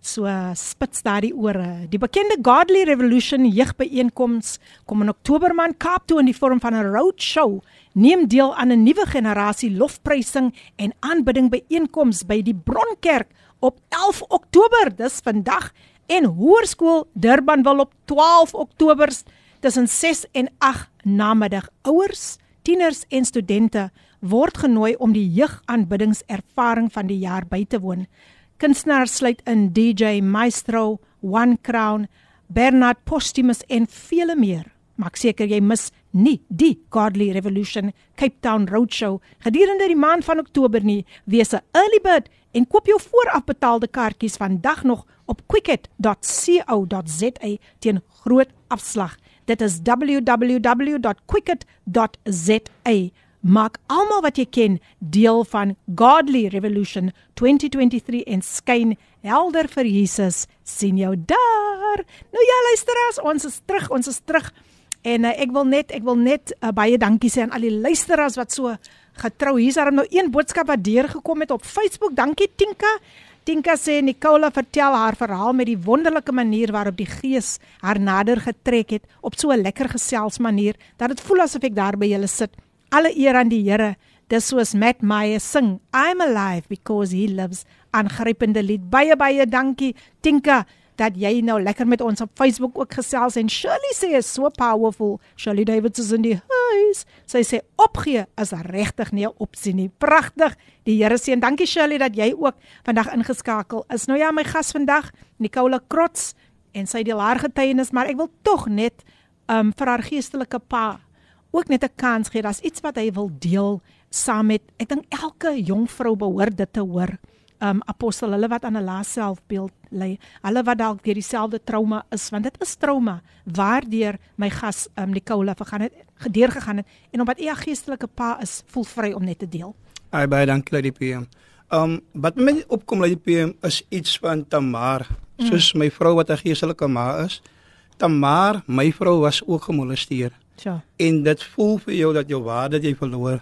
So spits daar die ore. Die bekende Godly Revolution jeugbyeenkoms kom in Oktober maand Kaap toe in die vorm van 'n roadshow. Neem deel aan 'n nuwe generasie lofprysing en aanbidding byeenkoms by die Bronkerk op 11 Oktober, dis vandag, en Hoërskool Durban wil op 12 Oktober tussen 6 en 8 namiddag ouers, tieners en studente word genooi om die jeugaanbiddingservaring van die jaar by te woon. Kunstenaars sluit in DJ Maestro, One Crown, Bernard Postumus en vele meer. Maak seker jy mis nie die Godly Revolution Cape Town Roadshow gedurende die maand van Oktober nie. Wees 'n early bird en koop jou voorafbetaalde kaartjies vandag nog op quicket.co.za teen groot afslag. Dit is www.quicket.za. Maak almal wat jy ken deel van Godly Revolution 2023 en skyn helder vir Jesus. sien jou daar. Nou ja, luisteraars, ons is terug, ons is terug. En uh, ek wil net ek wil net uh, baie dankie sê aan al die luisteraars wat so getrou. Hier's daar nou een boodskap wat deurgekom het op Facebook. Dankie Tinka. Tinka sê Nicola vertel haar verhaal met die wonderlike manier waarop die Gees haar nader getrek het op so 'n lekker gesels manier dat dit voel asof ek daar by julle sit. Alle eer aan die Here. Dis soos Matt Meyer sing, I'm alive because he lives. Aangrypende lied. Baie baie dankie Tinka dat jy nou lekker met ons op Facebook ook gesels en Shirley sê is so powerful. Shirley Davids is in die huis. Sy sê opgee is regtig nie 'n opsie nie. Pragtig. Die Here seën. Dankie Shirley dat jy ook vandag ingeskakel is. Nou ja, my gas vandag, Nicola Krots en sy deel haar getuienis, maar ek wil tog net um vir haar geestelike pa ook net 'n kans gee. Daar's iets wat hy wil deel saam met ek dink elke jong vrou behoort dit te hoor um apostel hulle wat aan 'n lae selfbeeld lê hulle wat dalk deur dieselfde trauma is want dit is trauma waardeur my gas um Nicola vergaan het gedeur gegaan het en omdat u 'n geestelike pa is voel vry om net te deel. Ai baie dankie Lady PM. Um wat my opkom Lady PM is iets van Tamar mm. soos my vrou wat 'n geestelike ma is. Tamar, my vrou was ook gemolesteer. Ja. En dit voel vir jou dat jou waarde jy verloor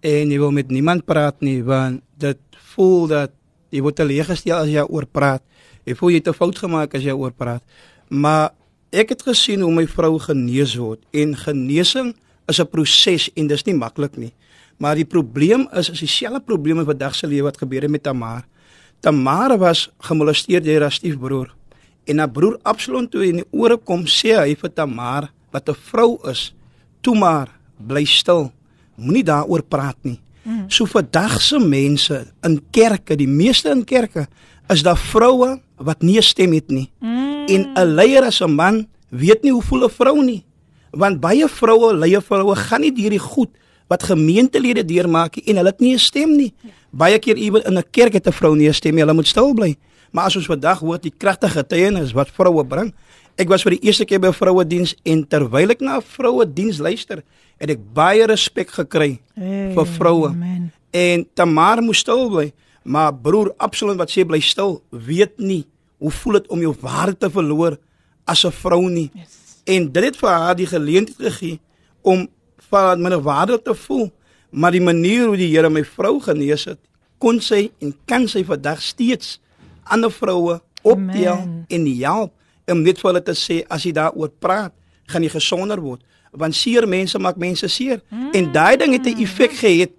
en jy wil met niemand praat nie want dit voel dat Jy word teleeggestel as jy oor praat. Jy voel jy het 'n fout gemaak as jy oor praat. Maar ek het gesien hoe my vrou genees word en genesing is 'n proses en dis nie maklik nie. Maar die probleem is is dieselfde probleme wat dag se lewe wat gebeur het met Tamar. Tamar was gemolesteer deur haar stiefbroer. En haar broer Absalom toe in die ore kom sê hy vir Tamar wat 'n vrou is, toe maar bly stil. Moenie daaroor praat nie. Mm. So vandag se mense in kerke, die meeste in kerke, is daar vroue wat nie 'n stem het nie. Mm. En 'n leier as 'n man weet nie hoe voel 'n vrou nie. Want baie vroue, leier vroue gaan nie deur die goed wat gemeentelede deurmaak en hulle het nie 'n stem nie. Ja. Baie keer iewers in 'n kerk het 'n vrou nie 'n stem nie, hulle moet stil bly. Maar as ons vandag hoor die kragtige getuienis wat vroue bring. Ek was vir die eerste keer by vroue diens en terwyl ek na vroue diens luister, het ek baie respek gekry hey, vir vroue. En Tamar moes stil bly, maar broer Absalom wat sê bly stil, weet nie hoe voel dit om jou waarde te verloor as 'n vrou nie. Yes. En dit het vir haar die geleentheid gegee om van minder waarde te voel, maar die manier hoe die Here my vrou genees het, kon sy en kan sy vandag steeds ander vroue optel en help om net vir hulle te sê as jy daaroor praat, gaan jy gesonder word want seer mense maak mense seer. Mm. en daai ding het 'n effek gehad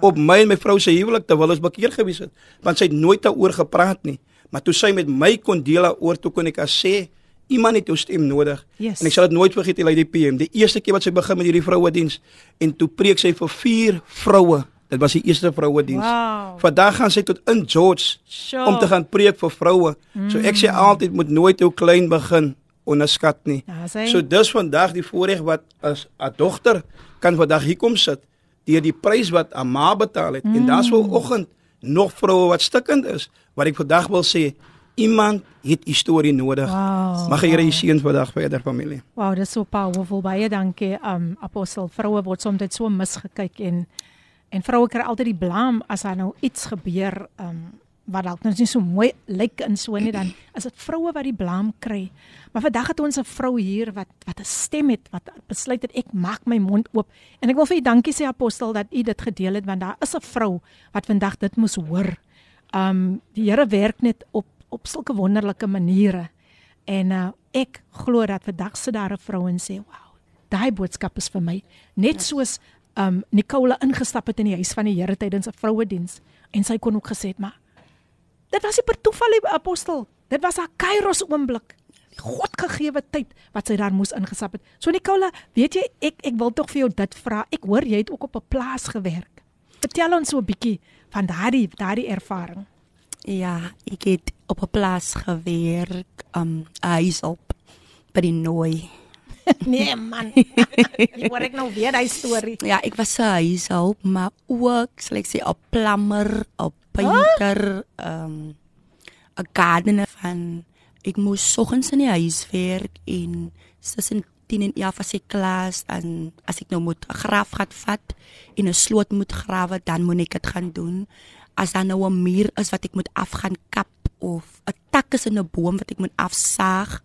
op my en my vrou se huwelik terwyl ons bekeer gewees het want sy het nooit daaroor gepraat nie. Maar toe sy met my kon deel daaroor toe kon ek as sê iemand het jou stem nodig. Yes. en ek sal dit nooit vergeet die PM die eerste keer wat sy begin met hierdie vroue diens en toe preek sy vir vier vroue dit was die eerste vroue diens wow. vandag gaan sy tot in George sure. om te gaan preek vir vroue mm. so ek sê mm. altyd moet nooit jou klein begin onderskat nie. Ja, sy... So dis vandag die voorreg wat as 'n dogter kan vandag hier kom sit deur die prys wat 'n ma betaal het mm. en daar's wel oggend nog vroue wat stikkend is wat ek vandag wil sê iemand het 'n storie nodig. Wow, Mag Here wow. seën vandag vir der familie. Wow, dis so powerful baie dankie um apostel vroue word soms so misgekyk en en vroue kry altyd die blame as daar nou iets gebeur um wat dalk nou nie so mooi lyk in so nie dan is dit vroue wat die blame kry. Maar vandag het ons 'n vrou hier wat wat 'n stem het wat besluit het ek maak my mond oop en ek wil vir u dankie sê apostel dat u dit gedeel het want daar is 'n vrou wat vandag dit moes hoor. Um die Here werk net op op sulke wonderlike maniere. En uh, ek glo dat vandag sit daar 'n vrou en sê, "Wow, daai boodskap is vir my." Net ja. soos um Nicola ingestap het in die huis van die Here tydens 'n vrouediens en sy kon ook gesê het, "Maar Dit was nie per toeval die apostel. Dit was haar kairos oomblik. Die Godgegewe tyd wat sy daar moes ingesap het. So Nicola, weet jy, ek ek wil tog vir jou dit vra. Ek hoor jy het ook op 'n plaas gewerk. Vertel ons so 'n bietjie van daardie daardie ervaring. Ja, ek het op 'n plaas gewerk, um huis op by die nooi. nee man. Ek hoor ek nou weer daai storie. Ja, ek was 'n huishulp, maar ook, sal ek sê, 'n plammer, 'n painter, ehm um, 'n gardener van ek moes soggens in die huis werk en tussen 10 en 11 as ek klas en as ek nou moet 'n graf gat vat en 'n sloot moet grawe, dan moet ek dit gaan doen. As daar nou 'n muur is wat ek moet afgaan kap of 'n tak is in 'n boom wat ek moet afsaag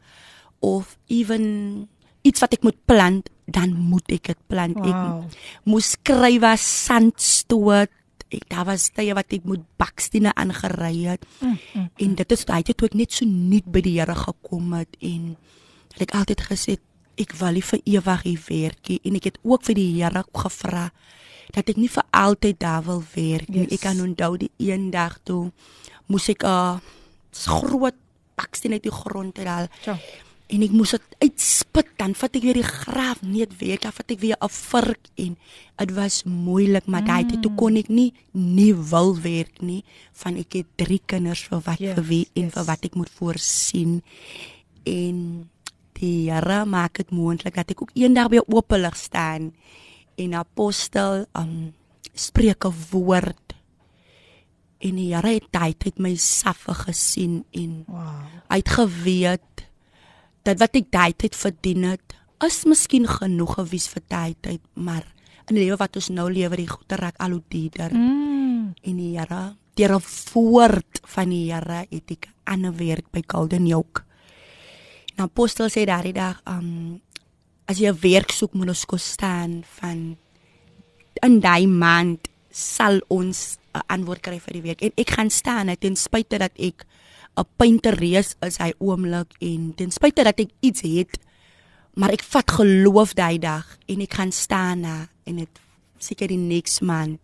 of ewen iets wat ek moet plant, dan moet ek dit plant. Wow. Ek moes skryf as sandstoot Ek daar was tye wat ek moet bakstene aangery het. Mm, mm, En dit is daai tyd toe ek net so nuut by die Here gekom het en dat ek altyd gesê het ek wil nie vir ewig hier werkie en ek het ook vir die Here gevra dat ek nie vir altyd daar wil werk nie. Yes. Ek kan onthou die een dag toe moes ek 'n uh, groot baksteen uit die grond uithaal Ja. En ek moes dit uitspit dan vat ek weer die graaf net weer dan vat ek weer 'n vark en dit was moeilik maar daai tyd toe kon ek nie nie wil werk nie van ek het drie kinders vir wat Yes, vir wie en yes. vir wat ek moet voorsien en die Here maak dit moontlik dat ek ook eendag by oopelig staan en apostel um spreek 'n woord en die Here het daai tyd my saffe gesien en Wow. hy het geweet dat wat ek daai tyd verdien het is miskien genoeg gewees vir daai tyd maar in die lewe wat ons nou lewe die goeie raak al hoe duurder Mm. en die Here deur 'n woord van die Here het ek ander werk by Golden Yoke. En apostel sê daardie dag, um as jy 'n werk soek moet ons kos staan van in daai maand sal ons 'n antwoord kry vir die werk. En ek gaan staan ten spyte dat ek 'n painterees is hy oomblik en ten spyte dat ek iets het maar ek vat geloof daai dag en ek gaan staan na en dit seker die next maand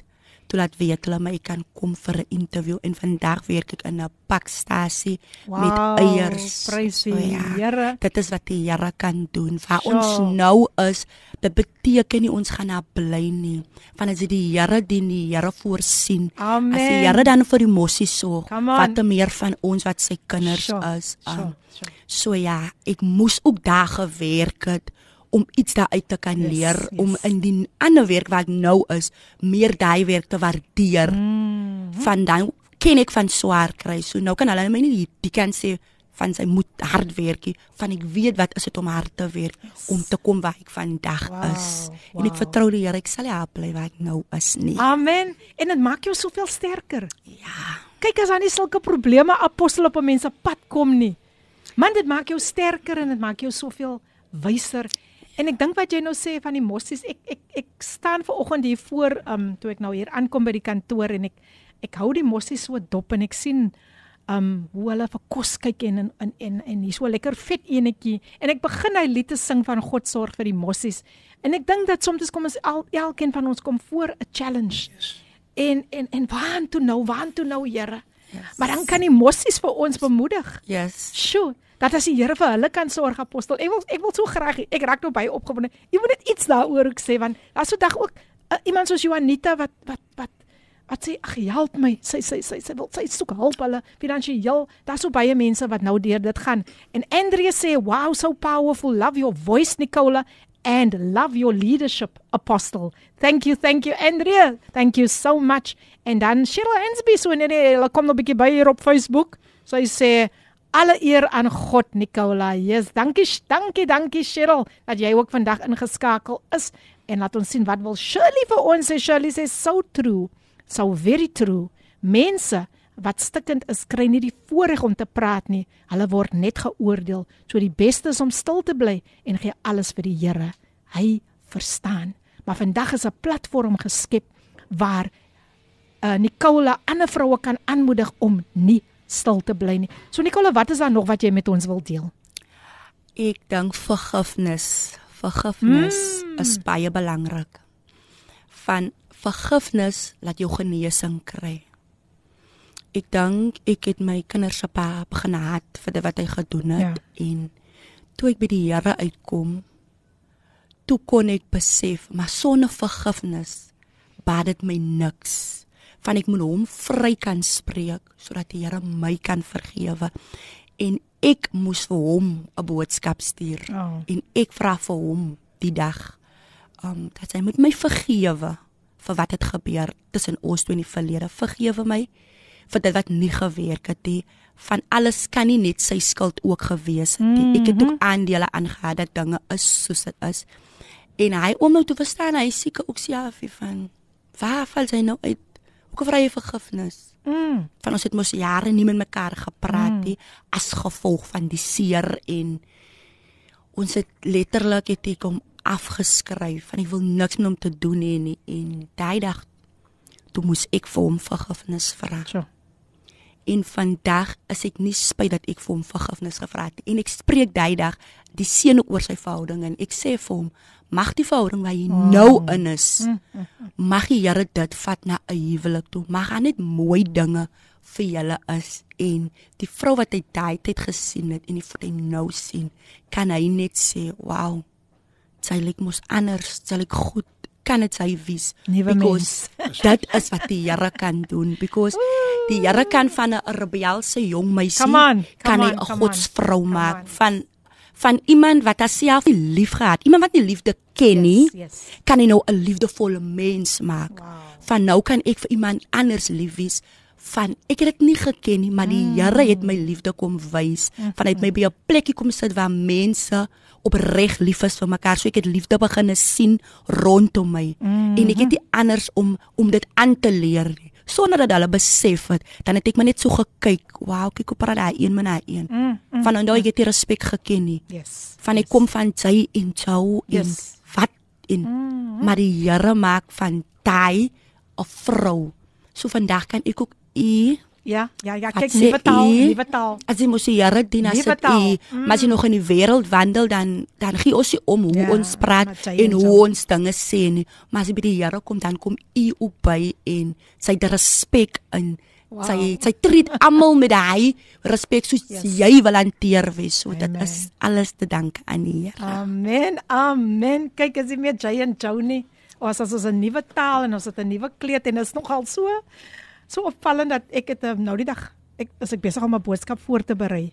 toe laat weet hulle my ek kan kom vir 'n interview en vandag werk ek in 'n pakstasie Wow, met eiers. prys die So ja, Here. Dit is wat die Here kan doen. Waar Sure. ons nou is, dit beteken nie ons gaan daar bly nie. Want as dit die Here dien, die Here voorsien. Amen. As die Here dan vir die mossie sorg, wat te meer van ons wat sy kinders Sure, is. sure, Um, sure. So ja, ek moes ook daar gewerk het om iets daar uit te kan Yes, leer yes. om in die ander werk wat nou is, meer daai werk te waardeer. Mm. Van dan ken ek van swaar kry. So nou kan hulle my nie die kan sê van sy moet hard werkie, van ek weet wat is dit om hard te werk yes. om te kom waar ek vandag Wow, is. En ek wow. vertrou die Here, ek sal daar bly waar ek nou is nie. Amen. En dit maak jou soveel sterker. Ja. Kyk as daar nie sulke probleme apostel op 'n mens se pad kom nie. Man, dit maak jou sterker en dit maak jou soveel wyser. En ek dink wat jy nou sê van die mossies, ek ek ek staan ver oggend hier voor um toe ek nou hier aankom by die kantoor en ek ek hou die mossies so dop en ek sien um hoe hulle vir kos kyk en en en en, en hier so lekker vet enetjie en ek begin hy lied te sing van God sorg vir die mossies. En ek dink dat soms kom ons al elkeen van ons kom voor 'n challenge. Yes. En en en waar toe nou, waar toe nou, Here? Yes. Maar dan kan die mossies vir ons bemoedig. Yes. Sjoe, dat as die Here vir hulle kan sorg, apostel. Ek wil ek wil so graag ek raak nou baie opgewonde. Jy moet net iets daaroor ook sê want daar's so dag ook uh, iemand soos Juanita wat wat wat wat sê ag help my. Sy sy sy sy wil sy soek hulp hulle finansiëel. Daar's so baie mense wat nou deur dit gaan. En Andrea sê, "Wow, so powerful. Love your voice, Nicola." And love your leadership, Apostle. Thank you, thank you, Andrea. Thank you so much. En dan Cheryl Ansby, so nee, nee, hulle kom nog 'n bietjie by hier op Facebook. Sy sê alle eer aan God, Nicola. Yes, dankie, dankie, dankie Cheryl dat jy ook vandag ingeskakel is en laat ons sien wat wil Shirley vir ons sê. Shirley sê so true, so very true. Mense wat stikkend is, kry nie die voorreg om te praat nie. Hulle word net geoordeel. So die beste is om stil te bly en gee alles vir die Here. Hy verstaan. Maar vandag is 'n platform geskep waar uh, Nicola ander vroue kan aanmoedig om nie stil te bly nie. So Nicola, wat is daar nog wat jy met ons wil deel? Ek dink vergifnis. Vergifnis mm. is baie belangrik. Van vergifnis laat jou genesing kry. Ek dink ek het my kinders se pa begin haat vir wat hy gedoen het ja. en toe ek by die Here uitkom, toe kon ek besef, maar sonder vergifnis baat dit my niks. Van ek moet hom vry kan spreek sodat die Here my kan vergewe en ek moes vir hom 'n boodskap stuur. Oh. En ek vra vir hom die dag um dat hy moet my vergewe vir wat het gebeur tussen ons twee in die verlede. Vergewe my vir dit wat nie gewerk het nie. Van alles kan nie net sy skuld ook gewees het nie. Ek het ook aandele aangehad dat dinge is soos dit is. En hy om nou te verstaan, hy seker ook sê af van waar val sy nou uit? Hoe vra jy vergifnis? Mm. van ons het mos jare nie met mekaar gepraat nie mm. as gevolg van die seer en ons het letterlik het ek hom afgeskryf van ek wil niks met hom te doen hê nie en daai dag toe moes ek vir hom vergifnis vra. So. En vandag is ek nie spyt dat ek vir hom vergifnis gevra het nie. en ek spreek daai dag die seën oor sy verhouding en ek sê vir hom mag die verhouding waar hy Mm. nou in is mag die Here dit vat na 'n huwelik toe. Mag hy net mooi dinge vir julle is en die vrou wat hy daai tyd gesien het en die wat hy nou sien kan hy net sê wow sy lyk mos anders sy lyk goed. Kan dit sy wees? Nuwe because dit is wat die Here kan doen. Because die Here kan van 'n rebelse jong meisie Come on, kan come hy on, 'n godsvrou maak on. van van iemand wat haarself nie lief gehad iemand wat nie liefde ken nie Yes, yes. kan hy nou 'n liefdevolle mens maak Wow. van nou kan ek vir iemand anders lief wees van ek het dit nie geken nie maar die Mm. Here het my liefde kom wys van hy het my by 'n plekkie kom sit waar mense opreg lief is vir mekaar so ek het liefde begine sien rondom my Mm-hmm. en ek het nie anders om om dit aan te leer nie sonder dat hulle besef het dan het ek maar net so gekyk wow kyk hoe praat daai een met daai een Mm, mm, van nou ek het nie respek geken nie Yes. van ek kom van sy en jou en Yes. wat en maar die Here maak van daai 'n vrou. So vandag kan ek ook u Ja, ja, ja, kyk sê nuwe taal, u? nuwe taal. as jy mos die Here dien as dit taal. u, maar as jy nog in die wêreld wandel dan dan gee ons nie om hoe Ja, ons praat met en hoe so. ons dinge sê nie, maar as jy by die Here kom dan kom u ook by en sy het respek in Wow. sy sy treat almal met hy respek soos Yes. jy wil hanteer wees. So dit is alles te danke aan die Here. Amen. Amen. Kyk as jy meer Jay en Joni, ons as ons 'n nuwe taal en ons het 'n nuwe kleed en is nogal so so opvallend dat ek het um, nou die dag ek is ek besig om 'n boodskap voor te berei.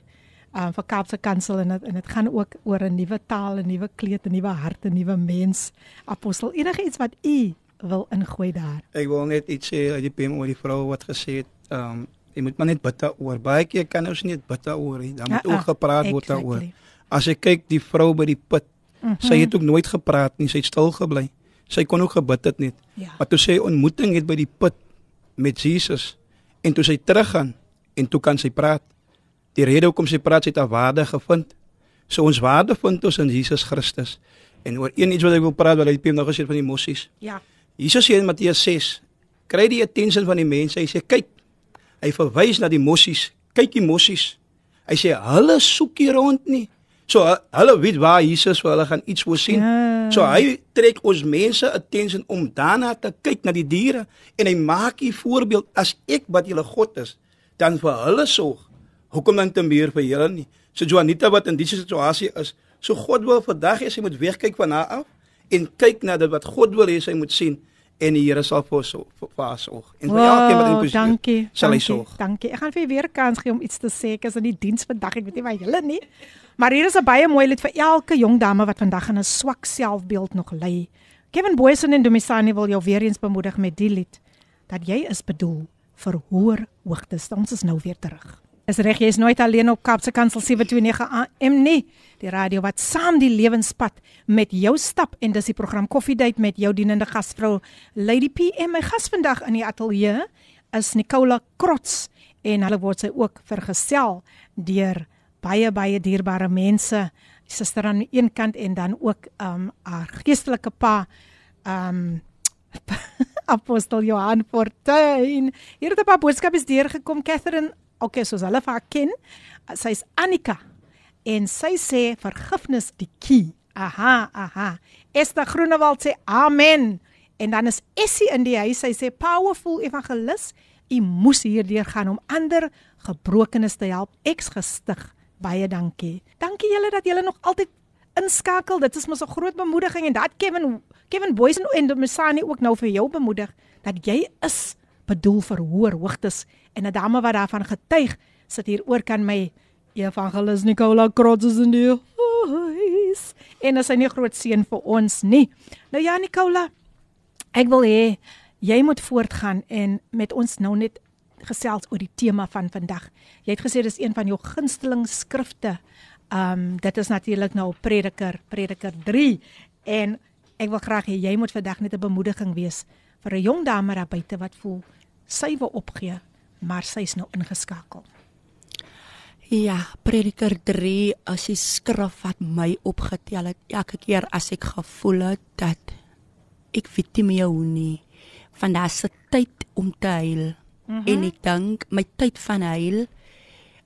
Um vir Kaapse Kansel en dit en dit gaan ook oor 'n nuwe taal, 'n nuwe kleed, 'n nuwe hart, 'n nuwe mens. Apostel, enige iets wat u wil ingooi daar. Ek wil net iets sê uit die PM oor die vrou wat gesê het, ehm um, jy moet maar net bid daaroor. Baie keer kan ons nie bid daaroor nie. Dan moet ah, ook gepraat word daaroor. exactly. As ek kyk die vrou by die put, Mhm. sy het ook nooit gepraat nie, sy het stil gebly. Sy kon ook gebid het net. Ja. Maar toe sy ontmoeting het by die put met Jesus en toe sy teruggaan en toe kan sy praat. Die rede hoekom sy praat, sy het haar waarde gevind. So ons waarde vind ons in Jesus Christus. En oor een iets wat ek wil praat wat hy PM nou gesê het van die mossies. Ja. Jesus sê in Matteus 6, kry die attention van die mense. Hy sê kyk. Hy verwys na die mossies. Kyk die mossies. Hy sê hulle soek hier rond nie. So hu- hulle weet waar Jesus vir hulle gaan iets voorsien. Ja. So hy trek ons mense attention om daarna te kyk na die diere en hy maak 'n voorbeeld as ek wat julle God is, dan vir hulle sorg. Hoekom dan te meer vir julle nie? So Juanita wat in die situasie is, so God wil vandag hê sy moet wegkyk van haar af en kyk na dit wat God wil hê sy moet sien en die Here sal vir sorg- vir haar sorg. En vir elkeen wat in posisie dankie. sal hy sorg. Dankie. Ek gaan vir weer kans gee om iets te sê. Ek is in die diens vandag. Ek weet nie waar julle nie. Maar hier is 'n baie mooi lied vir elke jong dame wat vandag in 'n swak selfbeeld nog lê. Kevin Boysen en Domisani wil jou weer eens bemoedig met die lied dat jy is bedoel vir hoër hoogtes. Ons is nou weer terug. Is reg, jy is nooit alleen op Kaapse Kansel 729 AM nie. Die radio wat saam die lewenspad met jou stap en dis die program Koffiedייט met jou dienende gasvrou Lady PM. My gas vandag in die ateljee is Nicola Krots en hulle word sy ook vergesel deur baie baie dierbare mense. Suster aan die een kant en dan ook um haar geestelike pa um Apostel Johan Fortuin. Hier het 'n paar boodskappe deurgekom. Catherine, okay, soos hulle vir haar ken, sy's Annika en sy sê vergifnis die key. Aha, aha. Esther Groenewald sê amen. En dan is Essie in die huis. Sy sê powerful evangelis, u moes hierdeur gaan om ander gebrokenes te help. Eks gestig. Baie dankie. Dankie julle dat julle nog altyd inskakel. Dit is mos 'n groot bemoediging en dat Kevin Kevin Boysen en Domisani ook nou vir jou bemoedig dat jy is bedoel vir hoër hoogtes en 'n dame wat daarvan getuig sit hier oor kan my evangelis Nicola Krots is in die huis. En is hy nie groot seën vir ons nie. Nou ja Nicola, ek wil hê jy moet voortgaan en met ons nou net gesels oor die tema van vandag. Jy het gesê dis een van jou gunsteling skrifte. Um dit is natuurlik nou Prediker, Prediker 3 en ek wil graag hê jy moet vandag net 'n bemoediging wees vir 'n jong dame daar buite wat voel sy wil opgee, maar sy's nou ingeskakel. Ja, Prediker 3 is die skrif wat my opgetel het elke keer as ek gevoel het dat ek weet nie meer hoe nie. vandag se tyd om te huil. Mm -hmm. En ek dink my tyd van huil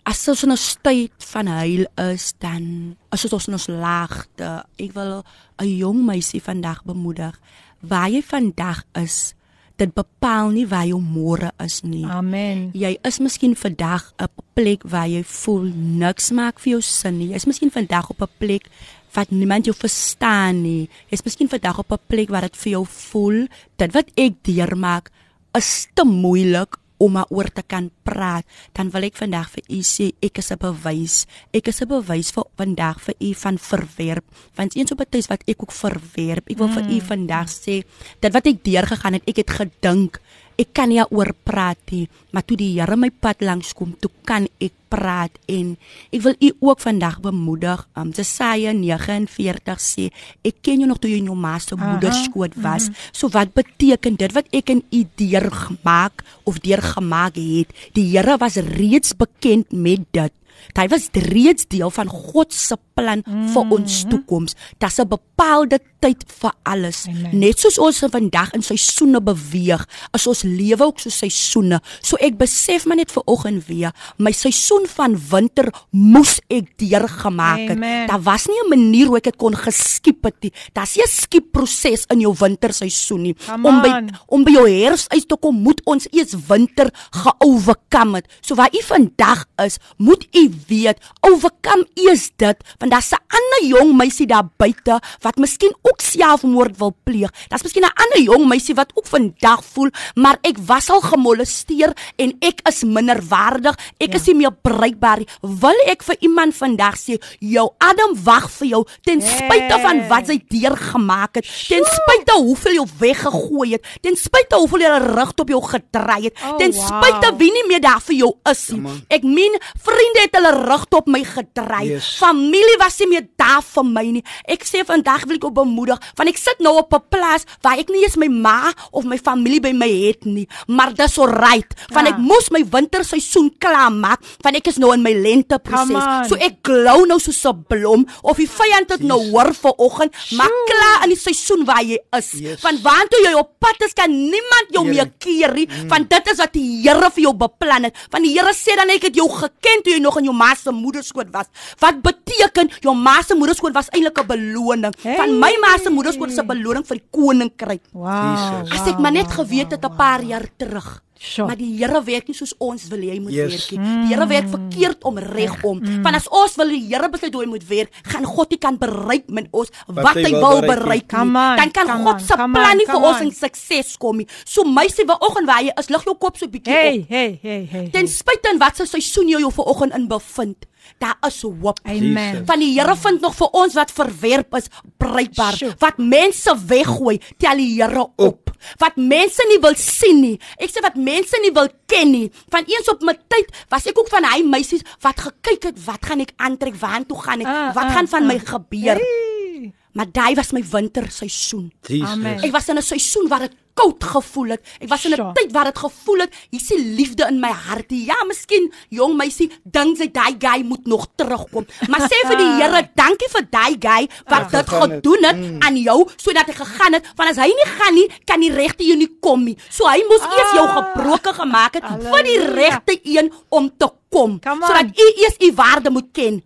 as ons in 'n tyd van huil is, dan as ons in ons laagte, ek wil 'n jong meisie vandag bemoedig waar jy vandag is dit bepaal nie waar jy môre is nie. Amen. Jy is miskien vandag op 'n plek waar jy voel niks maak vir jou sin nie. Jy is miskien vandag op 'n plek wat niemand jou verstaan nie. Jy is miskien vandag op 'n plek waar dit vir jou voel dat wat ek deurmaak is te moeilik om oor te kan praat, dan wil ek vandag vir u sê ek is 'n bewys. Ek is 'n bewys vir vandag vir u van verwerp. Want eens op 'n tyd wat ek ook verwerp. Ek wil mm. vir u vandag sê dat wat ek deurgegaan het, ek het gedink ek kan nie oor praat nie, maar toe die Here my pad langs kom, toe kan ek praat en ek wil u ook vandag bemoedig. Um Jesaja 49 sê, ek ken jou nog toe jy in jou ma se moederskoot was. Mm -hmm. So wat beteken dit wat ek in u deur gemaak of deur gemaak het? Die Here was reeds bekend met dit. Hy was reeds deel van God se plan mm -hmm. vir ons toekoms. Daar's 'n bepaalde tyd vir alles. Amen. Net soos ons vandag in seisoene beweeg, as ons lewe ook so seisoene. So ek besef maar net ver oggend weer, my seisoen van winter moes ek deurgemaak het. Daar was nie 'n manier hoe ek dit kon geskiep het nie. Daar's 'n skiep proses in jou winterseisoen nie. Om by om by jou herfs uit te kom, moet ons eers winter geoverkom het. So waar u vandag is, moet u weet, overkom eers dit, want daar's 'n ander jong meisie daar buite wat miskien ook selfmoord wil pleeg. Daar's miskien 'n ander jong meisie wat ook vandag voel, maar ek was al gemolesteer en ek is minderwaardig. Ek ja. is nie meer bruikbaar nie. Wil ek vir iemand vandag sê, jou Adam wag vir jou ten spyte van wat hy deurgemaak het, ten spyte hoeveel jy weggegooi het, ten spyte hoeveel jy rug op jou gedraai het, oh, ten spyte wow. wie nie meer daar vir jou is nie. Ek meen vriende het hulle rug op my gedraai. Yes. Familie was nie meer daar vir my nie. Ek sê vandag wil ek op bemoedig, want ek sit nou op 'n plaas waar ek nie eens my ma of my familie by my het nie, maar dis alright, want ja. ek moes my winterseisoen klaar maak, want ek is nou in my lente proses. So ek glou nou soos 'n blom of die vyand het nou hoor vanoggend, maak klaar in die seisoen waar jy is. Yes. Want waantoe jy op pad is, kan niemand jou Heere. meer keer nie, mm. want dit is wat die Here vir jou beplan het. Want die Here sê dan ek het jou geken toe jy nog in jou ma se moederskoot was. Wat beteken jou ma se moederskoot was eintlik 'n beloning. Hey. Van my ma se moederskoot se beloning vir die koninkryk. Wow. As ek maar net geweet het 'n paar jaar terug. Sure. Maar die Here werk nie soos ons wil hy moet yes. werk nie. Die Here werk verkeerd om reg om. Mm. Want as ons wil die Here besluit hoe hy moet werk, gaan God nie kan bereik met ons wat, wat hy wil bereik nie. Dan kan God se plan nie vir ons in sukses kom nie. So meisie, vanoggend waar jy is, lig jou kop so bietjie hey, op. Hey, hey, hey, hey. Ten spyte van wat se seisoen jy jou vanoggend in bevind daar is hoop. Amen. Van die Here vind nog vir ons wat verwerp is bruikbaar. Wat mense weggooi, tel die Here op. Wat mense nie wil sien nie. Ek sê wat mense nie wil ken nie. Van eens op my tyd was ek ook van hy meisies wat gekyk het, wat gaan ek aantrek, waar toe gaan ek? Uh, wat uh, gaan van uh, my gebeur? Hey. Maar daai was my winterseisoen. Amen. Ek was in 'n seisoen waar dit koud gevoel het. Ek was in 'n tyd waar dit gevoel het, hier's die liefde in my hart. Ja, miskien jong meisie dink sy daai guy moet nog terugkom. Maar sê vir die Here, dankie vir daai guy wat dit gedoen het mm. aan jou sodat hy gegaan het. Want as hy nie gaan nie, kan die regte jou nie kom nie. So hy moes ah, eers jou gebroke gemaak het Halleluja. vir die regte een om te kom. Sodat u eers u waarde moet ken.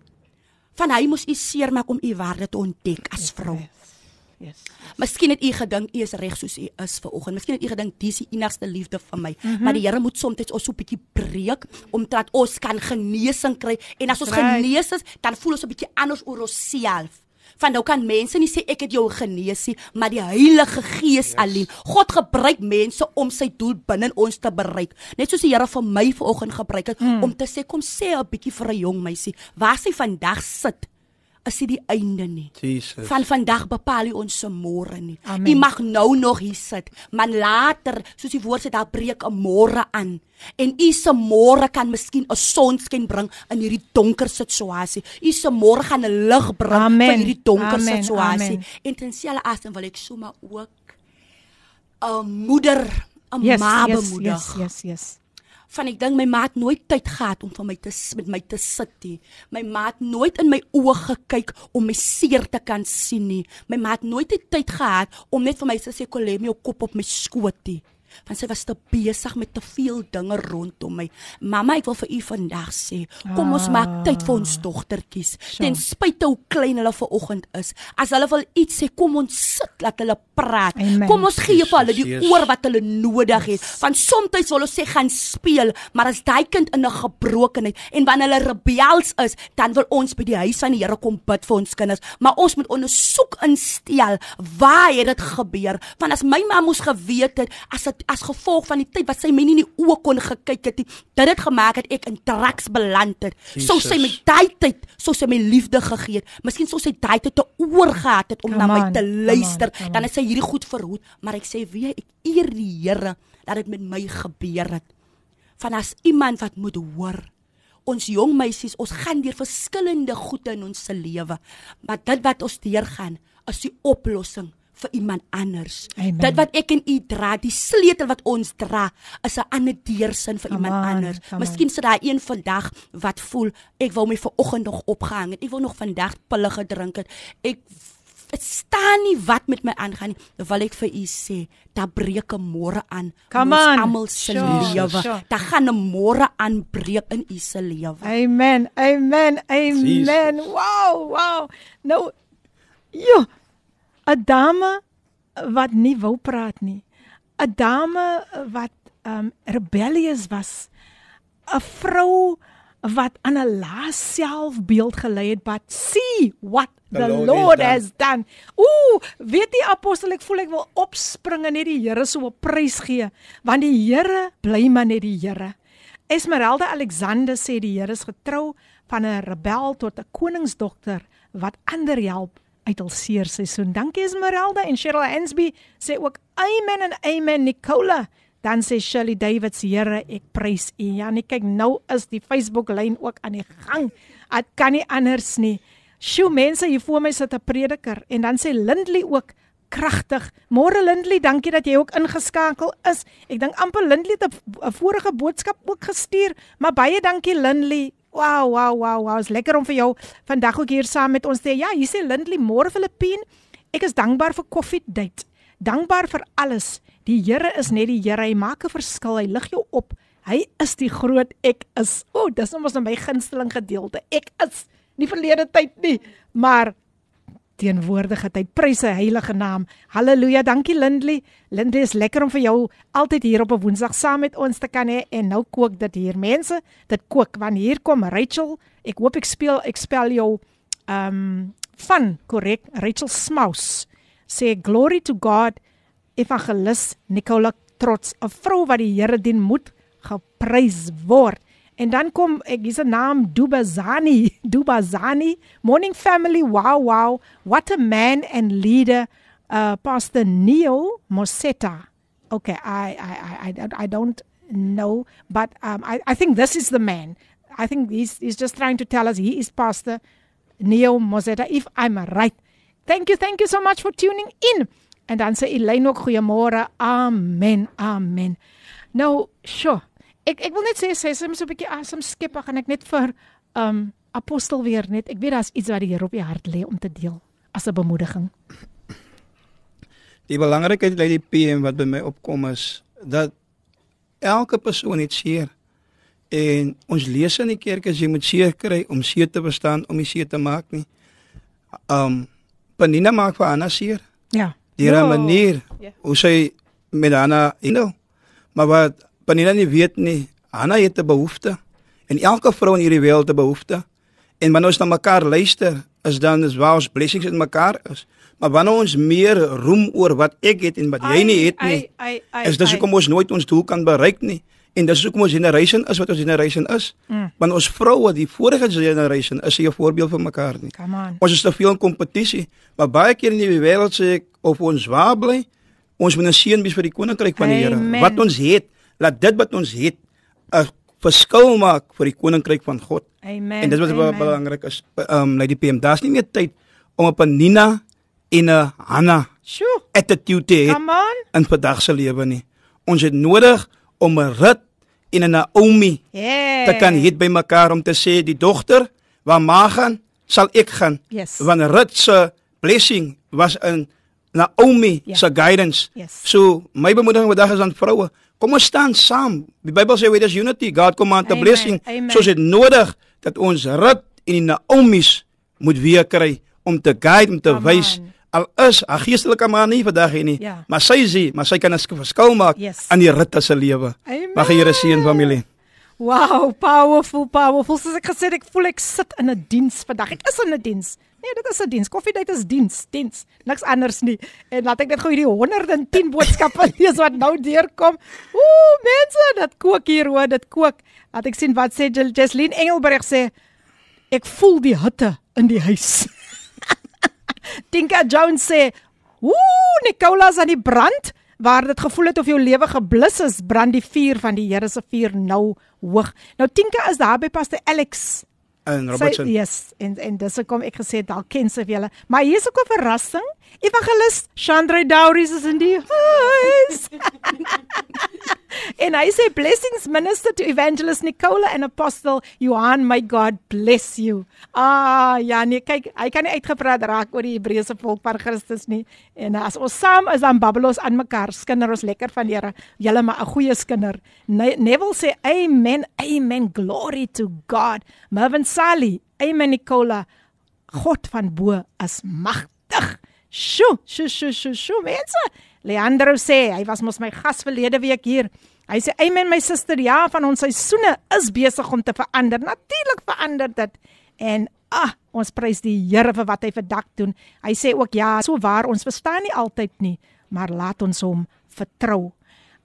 Van hy moes u seermaak om u waarde te ontdek as vrou. Yes. Yes. Miskien het u gedink u is reg soos u is ver oggend. Miskien het u gedink dis die enigste liefde vir my. Mm -hmm. Maar die Here moet soms ons so 'n bietjie breek omdat ons kan genesing kry en as ons right. genees is, dan voel ons 'n bietjie anders oor onsself. Van nou kan mense nie sê ek het jou genees nie, maar die Heilige Gees yes. alleen. God gebruik mense om sy doel binne ons te bereik. Net soos die Here vir my vanoggend gebruik het mm. om te sê kom sê 'n bietjie vir 'n jong meisie, waar sy vandag sit is dit die einde nie. Jesus. Van vandag bepaal hy ons se môre nie. Jy mag nou nog hier sit, maar later, soos die woord sê, daar breek 'n môre aan. En u se môre kan miskien 'n sonskyn bring in hierdie donker situasie. U se môre gaan 'n lig bring Amen. vir hierdie donker Amen. situasie. Amen. En tensiele asem wil ek sommer ook 'n moeder, 'n yes, ma yes, bemoedig. Yes, yes, yes van ek dink my maat nooit tyd gehad om van my te met my te sit nie. My maat nooit in my oë gekyk om my seer te kan sien nie. My maat nooit die tyd gehad om net vir my te sê kolem jou kop op my skoot nie. Want sy was te besig met te veel dinge rondom my. Mamma, ek wil vir u vandag sê, kom ons maak tyd vir ons dogtertjies. Ten spyte hoe klein hulle vanoggend is, as hulle wil iets sê, kom ons sit, laat hulle praat. Amen. Kom ons gee vir hulle die oor wat hulle nodig het. Want soms wil ons sê gaan speel, maar as daai kind in 'n gebrokenheid en wanneer hulle rebels is, dan wil ons by die huis van die Here kom bid vir ons kinders, maar ons moet ondersoek instel waar het dit gebeur? Want as my ma moes geweet het as dit as gevolg van die tyd wat sy my nie in die oë kon gekyk het nie, dit het gemaak het ek in drugs beland het. Sou sy Jesus. met daai tyd, sou sy my liefde gegee het. Miskien sou sy daai tyd te oor gehad het om Come na my on, te come on, luister. come on. Dan het sy hierdie goed verhoed, maar ek sê weer ek eer die Here dat dit met my gebeur het. Van as iemand wat moet hoor. Ons jong meisies, ons gaan deur verskillende goede in ons se lewe, maar dit wat ons deurgaan, is die oplossing vir iemand anders. Amen. Dit wat ek en u dra, die sleutel wat ons dra, is 'n ander deursin vir iemand on, anders. Miskien sit daar een vandag wat voel ek wou my vanoggend nog opgehang het. Ek wou nog vandag pille gedrink het. Ek verstaan nie wat met my aangaan nie. Dan wil ek vir u sê, daar breek 'n môre aan. in Come ons on. Almal se Sure, lewe. sure. Daar gaan 'n môre aanbreek in u se lewe. Amen. Amen. Amen. Jesus. Wow, wow. Nou ja, 'n dame wat nie wou praat nie. 'n Dame wat um rebellious was. 'n Vrou wat aan 'n lae selfbeeld gelei het, but see what the, The Lord, Lord has has done. Ooh, weet jy apostel, ek voel ek wil opspring en net die Here so 'n prys gee, want die Here bly maar net die Here. Esmeralda Alexander sê die Here is getrou van 'n rebel tot 'n koningsdogter wat ander help uit hul seer seisoen. Dankie Esmeralda en Cheryl Hansby sê ook amen en amen Nicola. Dan sê Shirley Davids, Here, ek prys U. Ja, nee, kyk nou is die Facebook lyn ook aan die gang. Dit kan nie anders nie. Sjoe, mense hier voor my sit 'n prediker en dan sê Lindley ook kragtig. Môre Lindley, dankie dat jy ook ingeskakel is. Ek dink amper Lindley het 'n vorige boodskap ook gestuur, maar baie dankie Lindley. Wow, wow, wow, wow. Is lekker om vir jou vandag ook hier saam met ons te hê. Ja, hier sê Lindley, môre Filippien. Ek is dankbaar vir Coffee Date. Dankbaar vir alles. Die Here is net die Here. Hy maak 'n verskil. Hy lig jou op. Hy is die groot ek is. O, oh, dis mos nou my gunsteling gedeelte. Ek is nie verlede tyd nie, maar teenwoordige tyd. Prys sy heilige naam. Halleluja. Dankie Lindley. Lindley is lekker om vir jou altyd hier op 'n Woensdag saam met ons te kan hê en nou kook dit hier mense. Dit kook want hier kom Rachel. Ek hoop ek speel ek spel jou ehm um, van korrek. Rachel Smous sê glory to God. Evangelis Nicola Trots, 'n vrou wat die Here dien moet geprys word. En dan kom ek hier's 'n naam Dubazani, Dubazani, Morning Family. Wow, wow. What a man and leader uh Pastor Neo Mosetta. Okay, I I I I, I don't know, but um I I think this is the man. I think he's he's just trying to tell us he is Pastor Neo Mosetta if I'm right. Thank you, thank you so much for tuning in. En dan sê Elaine ook goeiemôre. Amen. Amen. Nou, sure. Ek ek wil net sê sy is so 'n bietjie asem skep, gaan ek net vir um apostel weer net. Ek weet daar's iets wat die Here op die hart lê om te deel as 'n bemoediging. Die belangrikheid lê die PM wat by my opkom is dat elke persoon het seer. En ons lees in die kerk as jy moet seer kry om seer te verstaan om die seer te maak nie. Um Panina maak vir Anna seer. Ja. Deur 'n Ja. manier Ja. hoe sy met Anna inhou. Maar wat Panina nie weet nie, Anna het 'n behoefte en elke vrou in hierdie wêreld het 'n behoefte. En wanneer ons na mekaar luister, is dan is waar ons blessings in mekaar is. Maar wanneer ons meer roem oor wat ek het en wat jy nie het nie, Ai, ai, is dis hoekom ons nooit ons doel kan bereik nie. En dis hoekom ons generation is wat ons generation is. Mm. Want ons vroue, die vorige generation, is 'n voorbeeld vir mekaar nie. Ons is te veel in kompetisie, maar baie keer in die wêreld sê ek of ons waar bly, ons moet 'n seën wees vir die koninkryk van die Here. Amen. Wat ons het, laat dit wat ons het 'n verskil maak vir die koninkryk van God. Amen. En dit wat Amen. belangrik is, ehm um, Lady PM, daar's nie meer tyd om op 'n Nina en 'n Hanna Sjoe. attitude te hê in vandag se lewe nie. Ons het nodig om 'n Rut en 'n Naomi Yeah. te kan hê by mekaar om te sê die dogter waar ma gaan, sal ek gaan. Yes. Want Rut se blessing was in Naomi Ja. se guidance. Yes. So my bemoediging vandag is aan vroue. Kom ons staan saam. Die Bybel sê where there's unity, God command a blessing. amen. So is dit nodig dat ons Rut en die Naomi's moet weer kry om te guide om te wys al is haar geestelike man nie vandag hier nie, Ja. maar sy sê, maar sy kan 'n verskil maak Yes. aan die Rut se lewe. Mag die Here seën familie. Wow, powerful, powerful. Soos ek gesê het, ek voel ek sit in 'n diens vandag. Ek is in 'n diens. Nee, dit is 'n diens. Koffiedייט is diens, diens. Niks anders nie. En laat ek net gou hierdie 110 boodskappe lees wat nou deurkom. Ooh, mense, dit kook hier hoor, dit kook. Laat ek sien wat sê Jel- Jesleen Engelberg sê. Ek voel die hitte in die huis. Tinka Jones sê, "Ooh, Nicolaas aan die brand." Waar dit gevoel het of jou lewe geblus is, brand die vuur van die Here se vuur nou hoog. Nou Tinka is daar by Pastor Alex. En Robertson. Sy, yes, en en dis hoekom ek gesê het dalk ken sy vir julle. Maar hier is ook 'n verrassing. Evangelist Chandra Douries is in die huis. en hy sê blessings minister to evangelist Nicola and apostle Johan, may God bless you. Ah, ja nee, kyk, hy kan nie uitgepraat raak oor die Hebreëse volk van Christus nie. En as ons saam is dan babbel ons aan mekaar, skinder ons lekker van Here. Julle maar 'n goeie skinder. Ne Neville sê amen, amen, glory to God. Mervin Sally, amen Nicola. God van bo is magtig. Sjoe, sjoe, sjoe, sjoe, sjoe, mense. Leandro sê hy was mos my gas verlede week hier. Hy sê amen my suster, ja, van ons seisoene is besig om te verander. Natuurlik verander dit. En ah, ons prys die Here vir wat hy vandag doen. Hy sê ook ja, so waar, ons verstaan nie altyd nie, maar laat ons hom vertrou.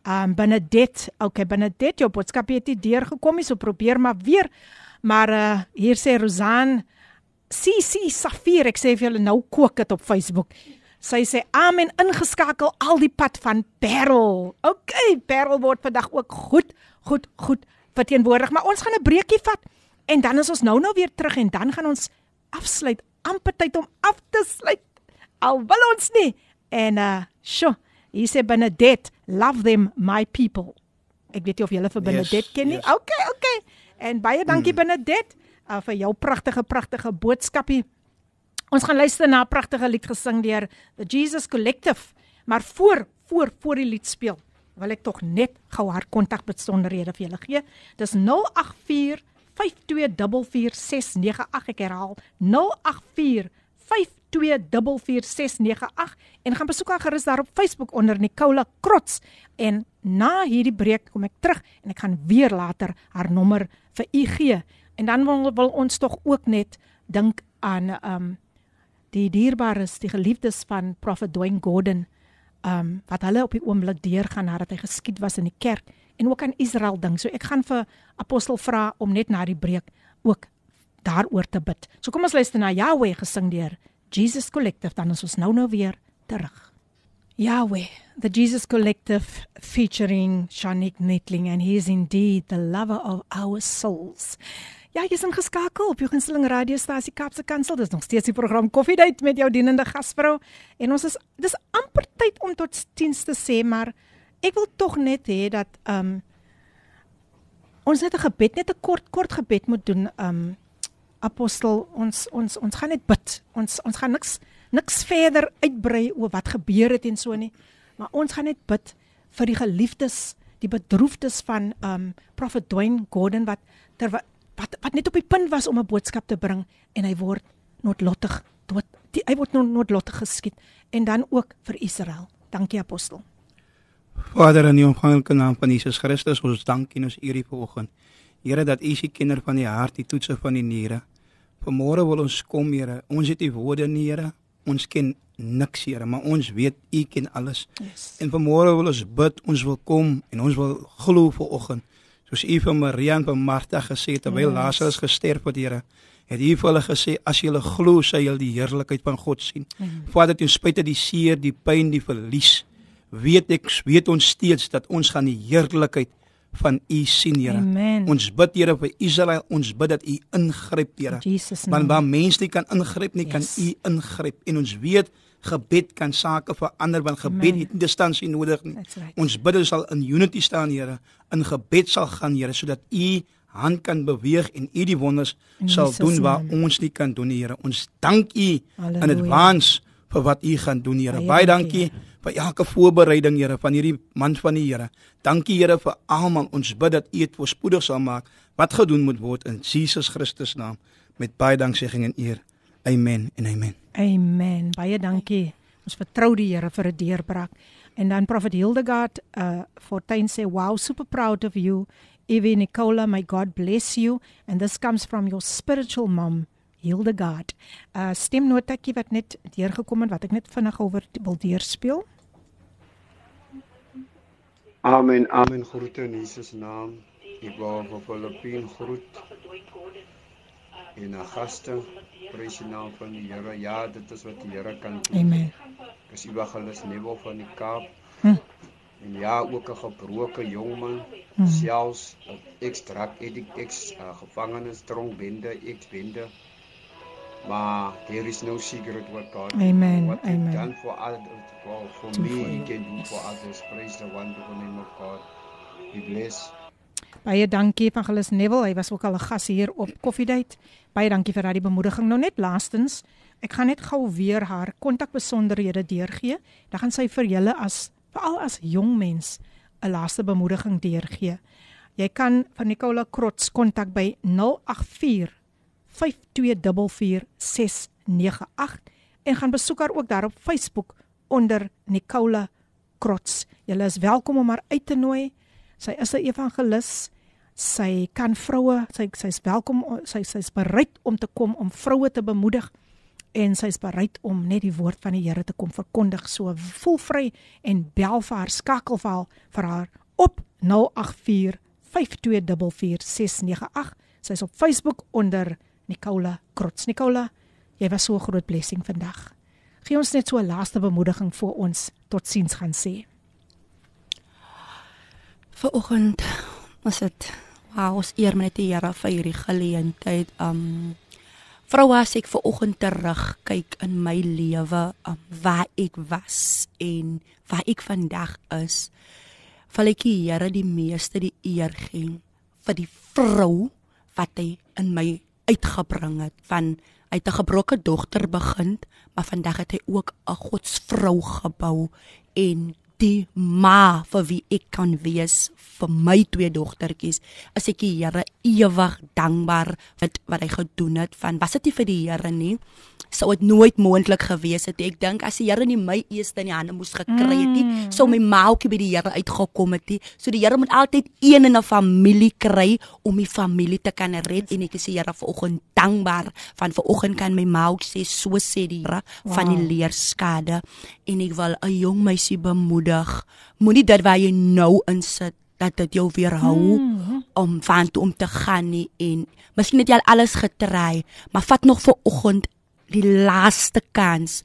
Um Benedet, okay Benedet, jou boodskap het nie deurgekom nie, so probeer maar weer. Maar uh hier sê Rosan CC Safir, ek sê vir julle nou kook dit op Facebook. Sy sê amen ingeskakel al die pad van Parel. Okay, Parel word vandag ook goed, goed, goed verteenwoordig, maar ons gaan 'n breekie vat en dan is ons nou nou weer terug en dan gaan ons afsluit. amper tyd om af te sluit. Al wil ons nie. En uh, sjo, hier sê Benedet, love them my people. Ek weet nie of julle vir Benedet Yes, ken nie. yes. Okay, okay. En baie dankie mm. Benedet uh, vir jou pragtige pragtige boodskapie. Ons gaan luister na 'n pragtige lied gesing deur the Jesus Collective. Maar voor voor voor die lied speel, wil ek tog net gou haar kontakbesonderhede vir julle gee. Dis 084 5244698 ek herhaal 084 5244698 en gaan besoek haar gerus daar op Facebook onder Nicola Krots en na hierdie breek kom ek terug en ek gaan weer later haar nommer vir u gee en dan wil, wil ons tog ook net dink aan um die dierbares, die geliefdes van Prophet Dwayne Gordon um wat hulle op die oomblik deurgaan nadat hy geskiet was in die kerk en ook aan Israel ding. So ek gaan vir apostel vra om net na die breek ook daaroor te bid. So kom ons luister na Yahweh gesing deur Jesus Collective dan is ons nou nou weer terug. Yahweh, the Jesus Collective featuring Shanik Netling and he is indeed the lover of our souls. Ja, jy is ingeskakel op jou gunsteling radiostasie Kapse Kansel. Dis nog steeds die program Koffiedייט met jou dienende gasvrou en ons is dis amper tyd om tot diens te sê, maar ek wil tog net hê dat ehm um, ons net 'n gebed, net 'n kort kort gebed moet doen. Ehm um, apostel, ons ons ons gaan net bid. Ons ons gaan niks niks verder uitbrei oor wat gebeur het en so nie. Maar ons gaan net bid vir die geliefdes, die bedroefdes van um Prophet Dwayne Gordon wat terwyl wat wat net op die punt was om 'n boodskap te bring en hy word noodlottig dood. Die, hy word noodlottig geskiet en dan ook vir Israel. Dankie apostel. Vader in die naam van Jesus Christus, ons dank en ons eer U vanoggend. Here dat U is die kenner van die hart, die toetse van die niere. Vanmôre wil ons kom, Here. Ons het U woorde, nie, Here. Ons ken niks, Here, maar ons weet U ken alles. Yes. En vanmôre wil ons bid, ons wil kom en ons wil glo vanoggend. Soos U vir Maria en vir Martha gesê het terwyl Yes. Lazarus gesterf het, Here. Het U vir hulle gesê as julle glo, sal julle die heerlikheid van God sien. Mhm. Vader, ten spyte die seer, die pyn, die verlies, weet ek weet ons steeds dat ons gaan die heerlikheid van U sien, Here. Ons bid Here vir Israel, ons bid dat U ingryp, Here. Want waar mense nie kan ingryp nie, kan Yes. U ingryp en ons weet gebed kan sake verander want gebed Amen. het nie distansie nodig nie. Right. Ons bidde sal in unity staan, Here. In gebed sal gaan, Here, sodat U hand kan beweeg en U die wonders In sal Jesus doen waar naam. ons nie kan doen, Here. Ons dank U in advance vir wat U gaan doen, Here. Baie dankie vir elke voorbereiding, Here, van hierdie man van die Here. Dankie, Here, vir almal. Ons bid dat U dit voorspoedig sal maak wat gedoen moet word in Jesus Christus naam met baie danksegging en eer. Amen en amen. Amen. Baie dankie. Ons vertrou die Here vir 'n deurbraak. En dan Prophet Hildegard uh Fortuin sê, "Wow, super proud of you. Evie Nicola, may God bless you." And this comes from your spiritual mom, Hildegard. Uh stemnotetjie wat net deurgekom het wat ek net vinnig oor wil deurspeel. Amen, amen. Groete in Jesus naam. Ek wou vir Filippin groet En 'n gaste, prys die naam van die Here. Ja, dit is wat die Here kan doen. Amen. Dis evangelis Nebo van die Kaap. Hm. En ja, ook 'n gebroke jongman, Hm. selfs 'n ekstrak edik ex uh, gevangenes dronkbende, ex-bende. Maar there is no secret what God Amen, what he amen. done for others for, for Do me for he you, can do yes. for others. Praise the wonderful name of God. He bless. Baie dankie Evangelis Neville. Hy was ook al 'n gas hier op Koffiedייט. Baie dankie vir daardie bemoediging. Nou net laastens, ek gaan net gou weer haar kontakbesonderhede deurgee. Dan gaan sy vir julle as veral as jong mens 'n laaste bemoediging deurgee. Jy kan van Nicola Krots kontak by 084 5244698 en gaan besoek haar ook daar op Facebook onder Nicola Krots. Julle is welkom om haar uit te nooi. Sy is 'n evangelis. Sy kan vroue, sy sy's welkom, sy sy's bereid om te kom om vroue te bemoedig en sy's bereid om net die woord van die Here te kom verkondig. So voel vry en bel vir haar, skakel vir haar, vir haar op 084 5244698. Sy's op Facebook onder Nicola Krots. Nicola, jy was so 'n groot blessing vandag. Gee ons net so 'n laaste bemoediging voor ons totsiens gaan sê. Vanoggend was dit wow, ons eer met die Here vir hierdie geleentheid. Um vrou as ek vanoggend terug kyk in my lewe, um, waar ek was en waar ek vandag is, val ek die Here die meeste die eer gee vir die vrou wat hy in my uitgebring het van uit 'n gebroke dogter begin, maar vandag het hy ook 'n godsvrou gebou en die ma vir wie ek kan wees vir my twee dogtertjies as ek die Here ewig dankbaar wat wat hy gedoen het van was dit nie vir die Here nie sou dit nooit moontlik gewees het. Ek dink as die Here nie my eers in die hande moes gekry het nie sou my maatjie by die Here uitgekom het nie. So die Here moet altyd een in 'n familie kry om die familie te kan red. En ek is die Here vanoggend dankbaar van vanoggend kan my ma ook sê so sê die Here van die Wow. leerskade. En ek wil 'n jong meisie bemoedig. Moenie dit waar jy nou insit dat dit jou weerhou mm. om van toe om te gaan nie en miskien het jy al alles getry maar vat nog vir oggend die laaste kans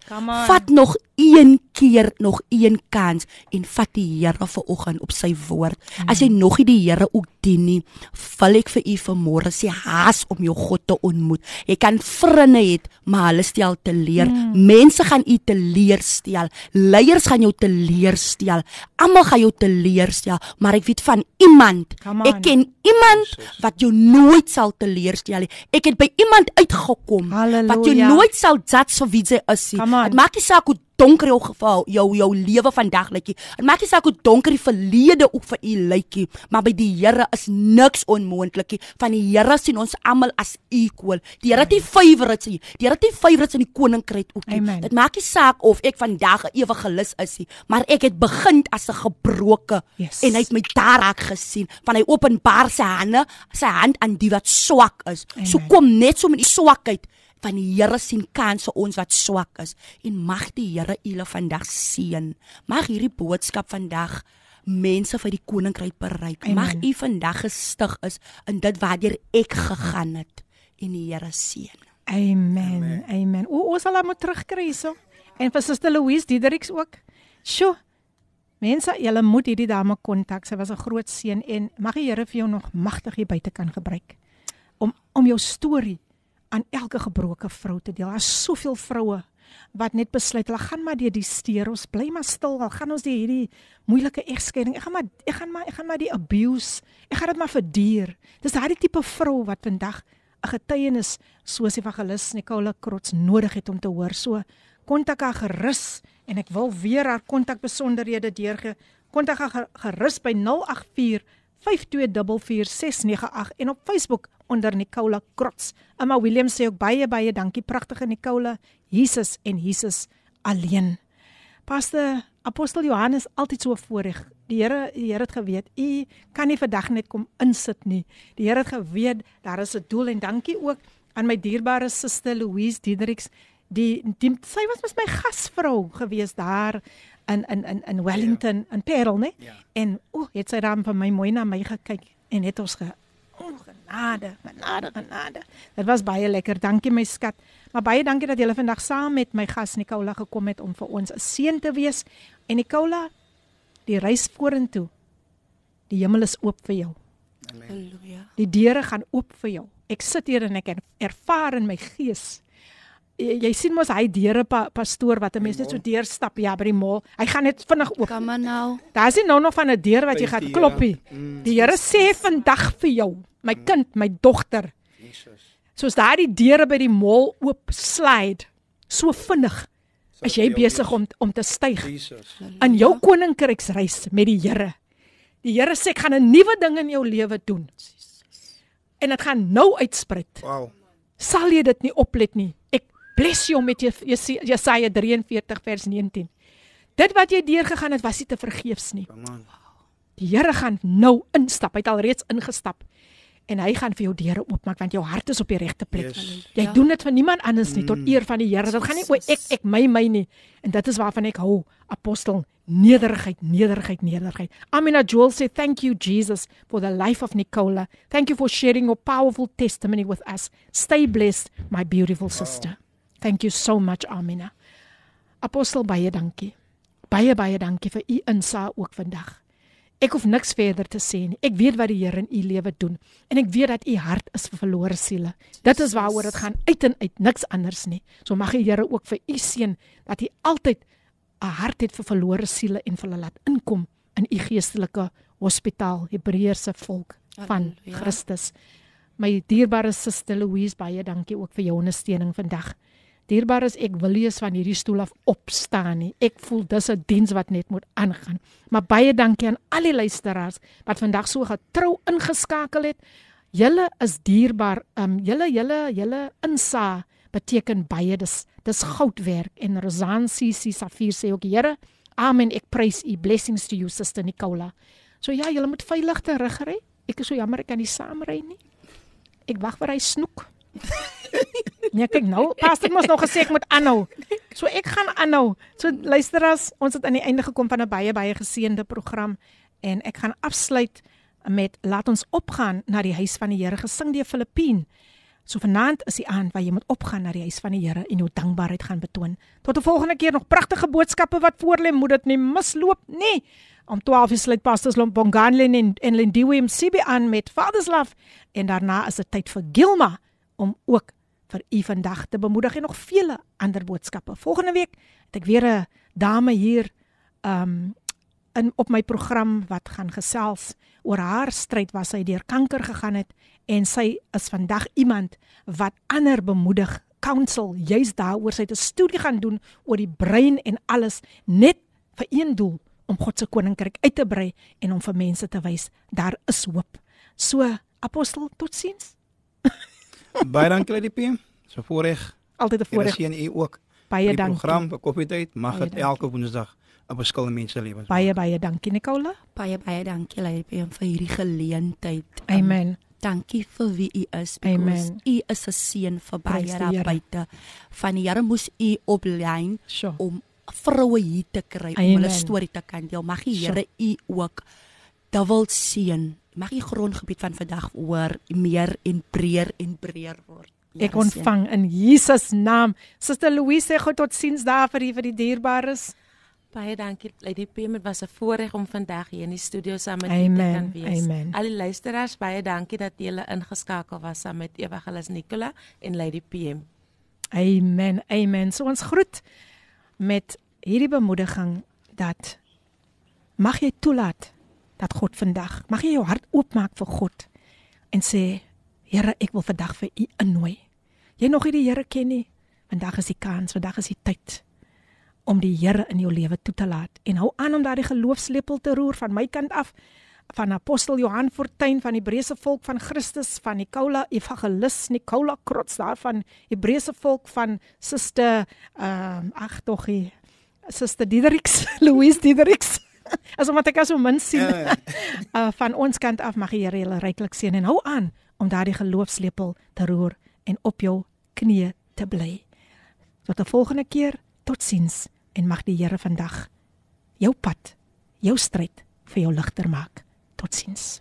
vat nog een keer nog een kans en vat die Here vir oggend op sy woord. As jy nog nie die Here ook dien nie val ek vir u vanmôre sê haas om jou God te ontmoet. Jy kan vriende hê maar hulle stel te leer mm. mense gaan u te leer stel leiers gaan jou te leer stel almal gaan jou te leer stel maar ek weet van iemand. Ek ken iemand wat jou nooit sal te leer stel nie. Ek het by iemand uitgekom wat jou Halleluja. nooit sal judge vir wie jy is nie. Dit maak nie saak hoe donker jou geval jou jou lewe vandag lyk nie dit maak nie saak hoe donker die verlede ook vir u lyk nie maar by die Here is niks onmoontlik nie. Van die Here sien ons almal as equal. Die Here het nie favorites nie. Die Here het nie favorites in die koninkryk ook nie. Dit maak nie saak of ek vandag 'n evangelis is nie maar ek het begin as 'n gebroke. Yes. en hy het my daar raak gesien van hy openbaar sy hande sy hand aan die wat swak is. So Amen. kom net so met die swakheid van die Here sien kans vir ons wat swak is en mag die Here julle vandag seën. Mag hierdie boodskap vandag mense vir die koninkryk bereik. Amen. Mag u vandag gestig is in dit waardeur ek gegaan het en die Here seën. Amen. Amen. Amen. O, ons sal hom moet terugkry hierso. En vir Suster Louise Diederiks ook. Sjoe. Mense, julle moet hierdie dame kontak. Sy was 'n groot seën en mag die Here vir jou nog magtig hier buite kan gebruik om om jou storie aan elke gebroke vrou te deel. Daar's soveel vroue wat net besluit hulle gaan maar deur die steur. Ons bly maar stil. Al gaan ons deur hierdie moeilike egskeiding. Ek gaan maar ek gaan maar ek gaan maar die abuse. Ek gaan dit maar verduur. Dis daardie tipe vrou wat vandag 'n getuienis soos evangelis Nicola Krots nodig het om te hoor. So kontak haar gerus en ek wil weer haar kontakbesonderhede deurgee. Kontak haar ge- gerus by 084 5244698 en op Facebook onder Nicola Krots. Emma Williams sê ook baie baie dankie pragtige Nicola, Jesus en Jesus alleen. Pastor Apostel Johannes altyd so voorreg. Die Here, die Here het geweet, u kan nie vandag net kom insit nie. Die Here het geweet daar is 'n doel en dankie ook aan my dierbare suster Louise Diedriks. Die, die sy was mos my gasvrou gewees daar in in in in Wellington in Parel, né? Ja. En o, oh, het sy dan vir my mooi na my gekyk en het ons ge oh, genade, genade, genade. Dit was baie lekker. Dankie my skat. Maar baie dankie dat julle vandag saam met my gas Nicola gekom het om vir ons 'n seën te wees. En Nicola, die reis vorentoe. Die hemel is oop vir jou. Halleluja. Die deure gaan oop vir jou. Ek sit hier en ek er- ervaar in my gees. Jy, jy sien mos hy deure pa, pastoor wat 'n mens net so deurstap ja by die mall. Hy gaan net vinnig oop. Kom maar nou. Daar's nie nou nog van 'n deur wat jy gaan kloppie. Mm. Die Here sê vandag vir jou, my kind, my dogter, Jesus. soos daardie deure by die mall oop slide, so vinnig is jy besig om om te styg Jesus. in jou koninkryksreis met die Here. Die Here sê ek gaan 'n nuwe ding in jou lewe doen. En dit gaan nou uitspruit. Wow. Sal jy dit nie oplet nie? Bless jou met Jes- Jes- Jesaja 43 vers 19. Dit wat jy deurgegaan het, was nie te vergeefs nie. Die Here gaan nou instap. Hy het al reeds ingestap. En hy gaan vir jou deure oopmaak want jou hart is op die regte plek. Yes. Jy Ja. doen dit vir niemand anders nie tot eer van die Here. Dit gaan nie oor ek ek my my nie. En dit is waarvan ek hou. Apostel nederigheid, nederigheid, nederigheid. Amina Joel sê thank you Jesus for the life of Nicola. Thank you for sharing your powerful testimony with us. Stay blessed my beautiful sister. Thank you so much Amina. Apostel baie dankie. Baie baie dankie vir u insaag ook vandag. Ek hoef niks verder te sê nie. Ek weet wat die Here in u lewe doen en ek weet dat u hart is vir verlore siele. Dit is waaroor dit gaan uit en uit, niks anders nie. So mag die Here ook vir u seën dat u altyd 'n hart het vir verlore siele en vir hulle laat inkom in u geestelike hospitaal, Hebreëse volk van Halleluja. Christus. My dierbare suster Louise, baie dankie ook vir jou ondersteuning vandag. Dierbaar is ek wil eens van hierdie stoel af opstaan nie. Ek voel dis 'n diens wat net moet aangaan. Maar baie dankie aan al die luisteraars wat vandag so getrou ingeskakel het. Julle is dierbaar. Um julle julle julle insa beteken baie. Dis dis goudwerk en Rosan CC Safir sê ook Here, amen. Ek prys u blessings to you sister Nicola. So ja, julle moet veilig terugry. Ek is so jammer ek kan nie saamry nie. Ek wag vir hy snoek. Nee, kyk nou, pastor mos nog gesê ek moet aanhou. So ek gaan aanhou. So luisteraars, ons het aan die einde gekom van 'n baie baie geseënde program en ek gaan afsluit met laat ons opgaan na die huis van die Here gesing deur Filippien. So vanaand is die aand waar jy moet opgaan na die huis van die Here en jou dankbaarheid gaan betoon. Tot 'n volgende keer nog pragtige boodskappe wat voor lê, moet dit nie misloop nie. Om 12 uur sluit pastors Lombonganlen en en Lindiwe MCB aan met Father's Love en daarna is dit tyd vir Gilma om ook vir u vandag te bemoedig en nog vele ander boodskappe. Volgende week het ek weer 'n dame hier um in op my program wat gaan gesels oor haar stryd waar sy deur kanker gegaan het en sy is vandag iemand wat ander bemoedig counsel juis daaroor sy het 'n studie gaan doen oor die brein en alles net vir een doel om God se koninkryk uit te brei en om vir mense te wys daar is hoop. So apostel totsiens. Baie dankie Lady PM. So voorreg. Altyd 'n voorreg. seën u ook. Baie dankie. program vir koffietyd mag dit elke woensdag op verskillende mense lewens. Baie baie dankie Nicola. Baie baie dankie Lady PM vir hierdie geleentheid. Um, Amen. Dankie vir wie u is. because Amen. U is 'n seën vir baie daar buite. Van die Here moes u oplyn Sure. om vroue hier te kry om Amen. hulle storie te kan deel. Mag die Sure. Here u ook dubbel seën. Mag die grondgebied van vandag oor meer en breër en breër word. Ek Here seën. ontvang in Jesus naam. Suster Louise sê God totsiens daar vir die vir die dierbares. Baie dankie Lady PM. Dit was 'n voorreg om vandag hier in die studio saam met u te kan wees. amen. Al die luisteraars, baie dankie dat julle ingeskakel was saam met Evangelis Nicola en Lady PM. Amen. Amen. So ons groet met hierdie bemoediging dat mag jy toelaat dat God vandag, mag jy jou hart oopmaak vir God en sê Here, ek wil vandag vir u innooi. Jy nog nie die Here ken nie. Vandag is die kans, vandag is die tyd om die Here in jou lewe toe te laat en hou aan om daardie geloofslepel te roer van my kant af van apostel Johan Fortuin van die Hebreëse volk van Christus van Nicola Evangelis Nicola Krots daar van Hebreëse volk van suster ehm uh, ag toggie suster Diedericks Louise Diedericks as omdat ek as so min sien uh, van ons kant af mag die Here julle ryklik seën en hou aan om daardie geloofslepel te roer en op jou knieë te bly. Tot 'n volgende keer, totsiens en mag die Here vandag jou pad, jou stryd vir jou ligter maak. Totsiens.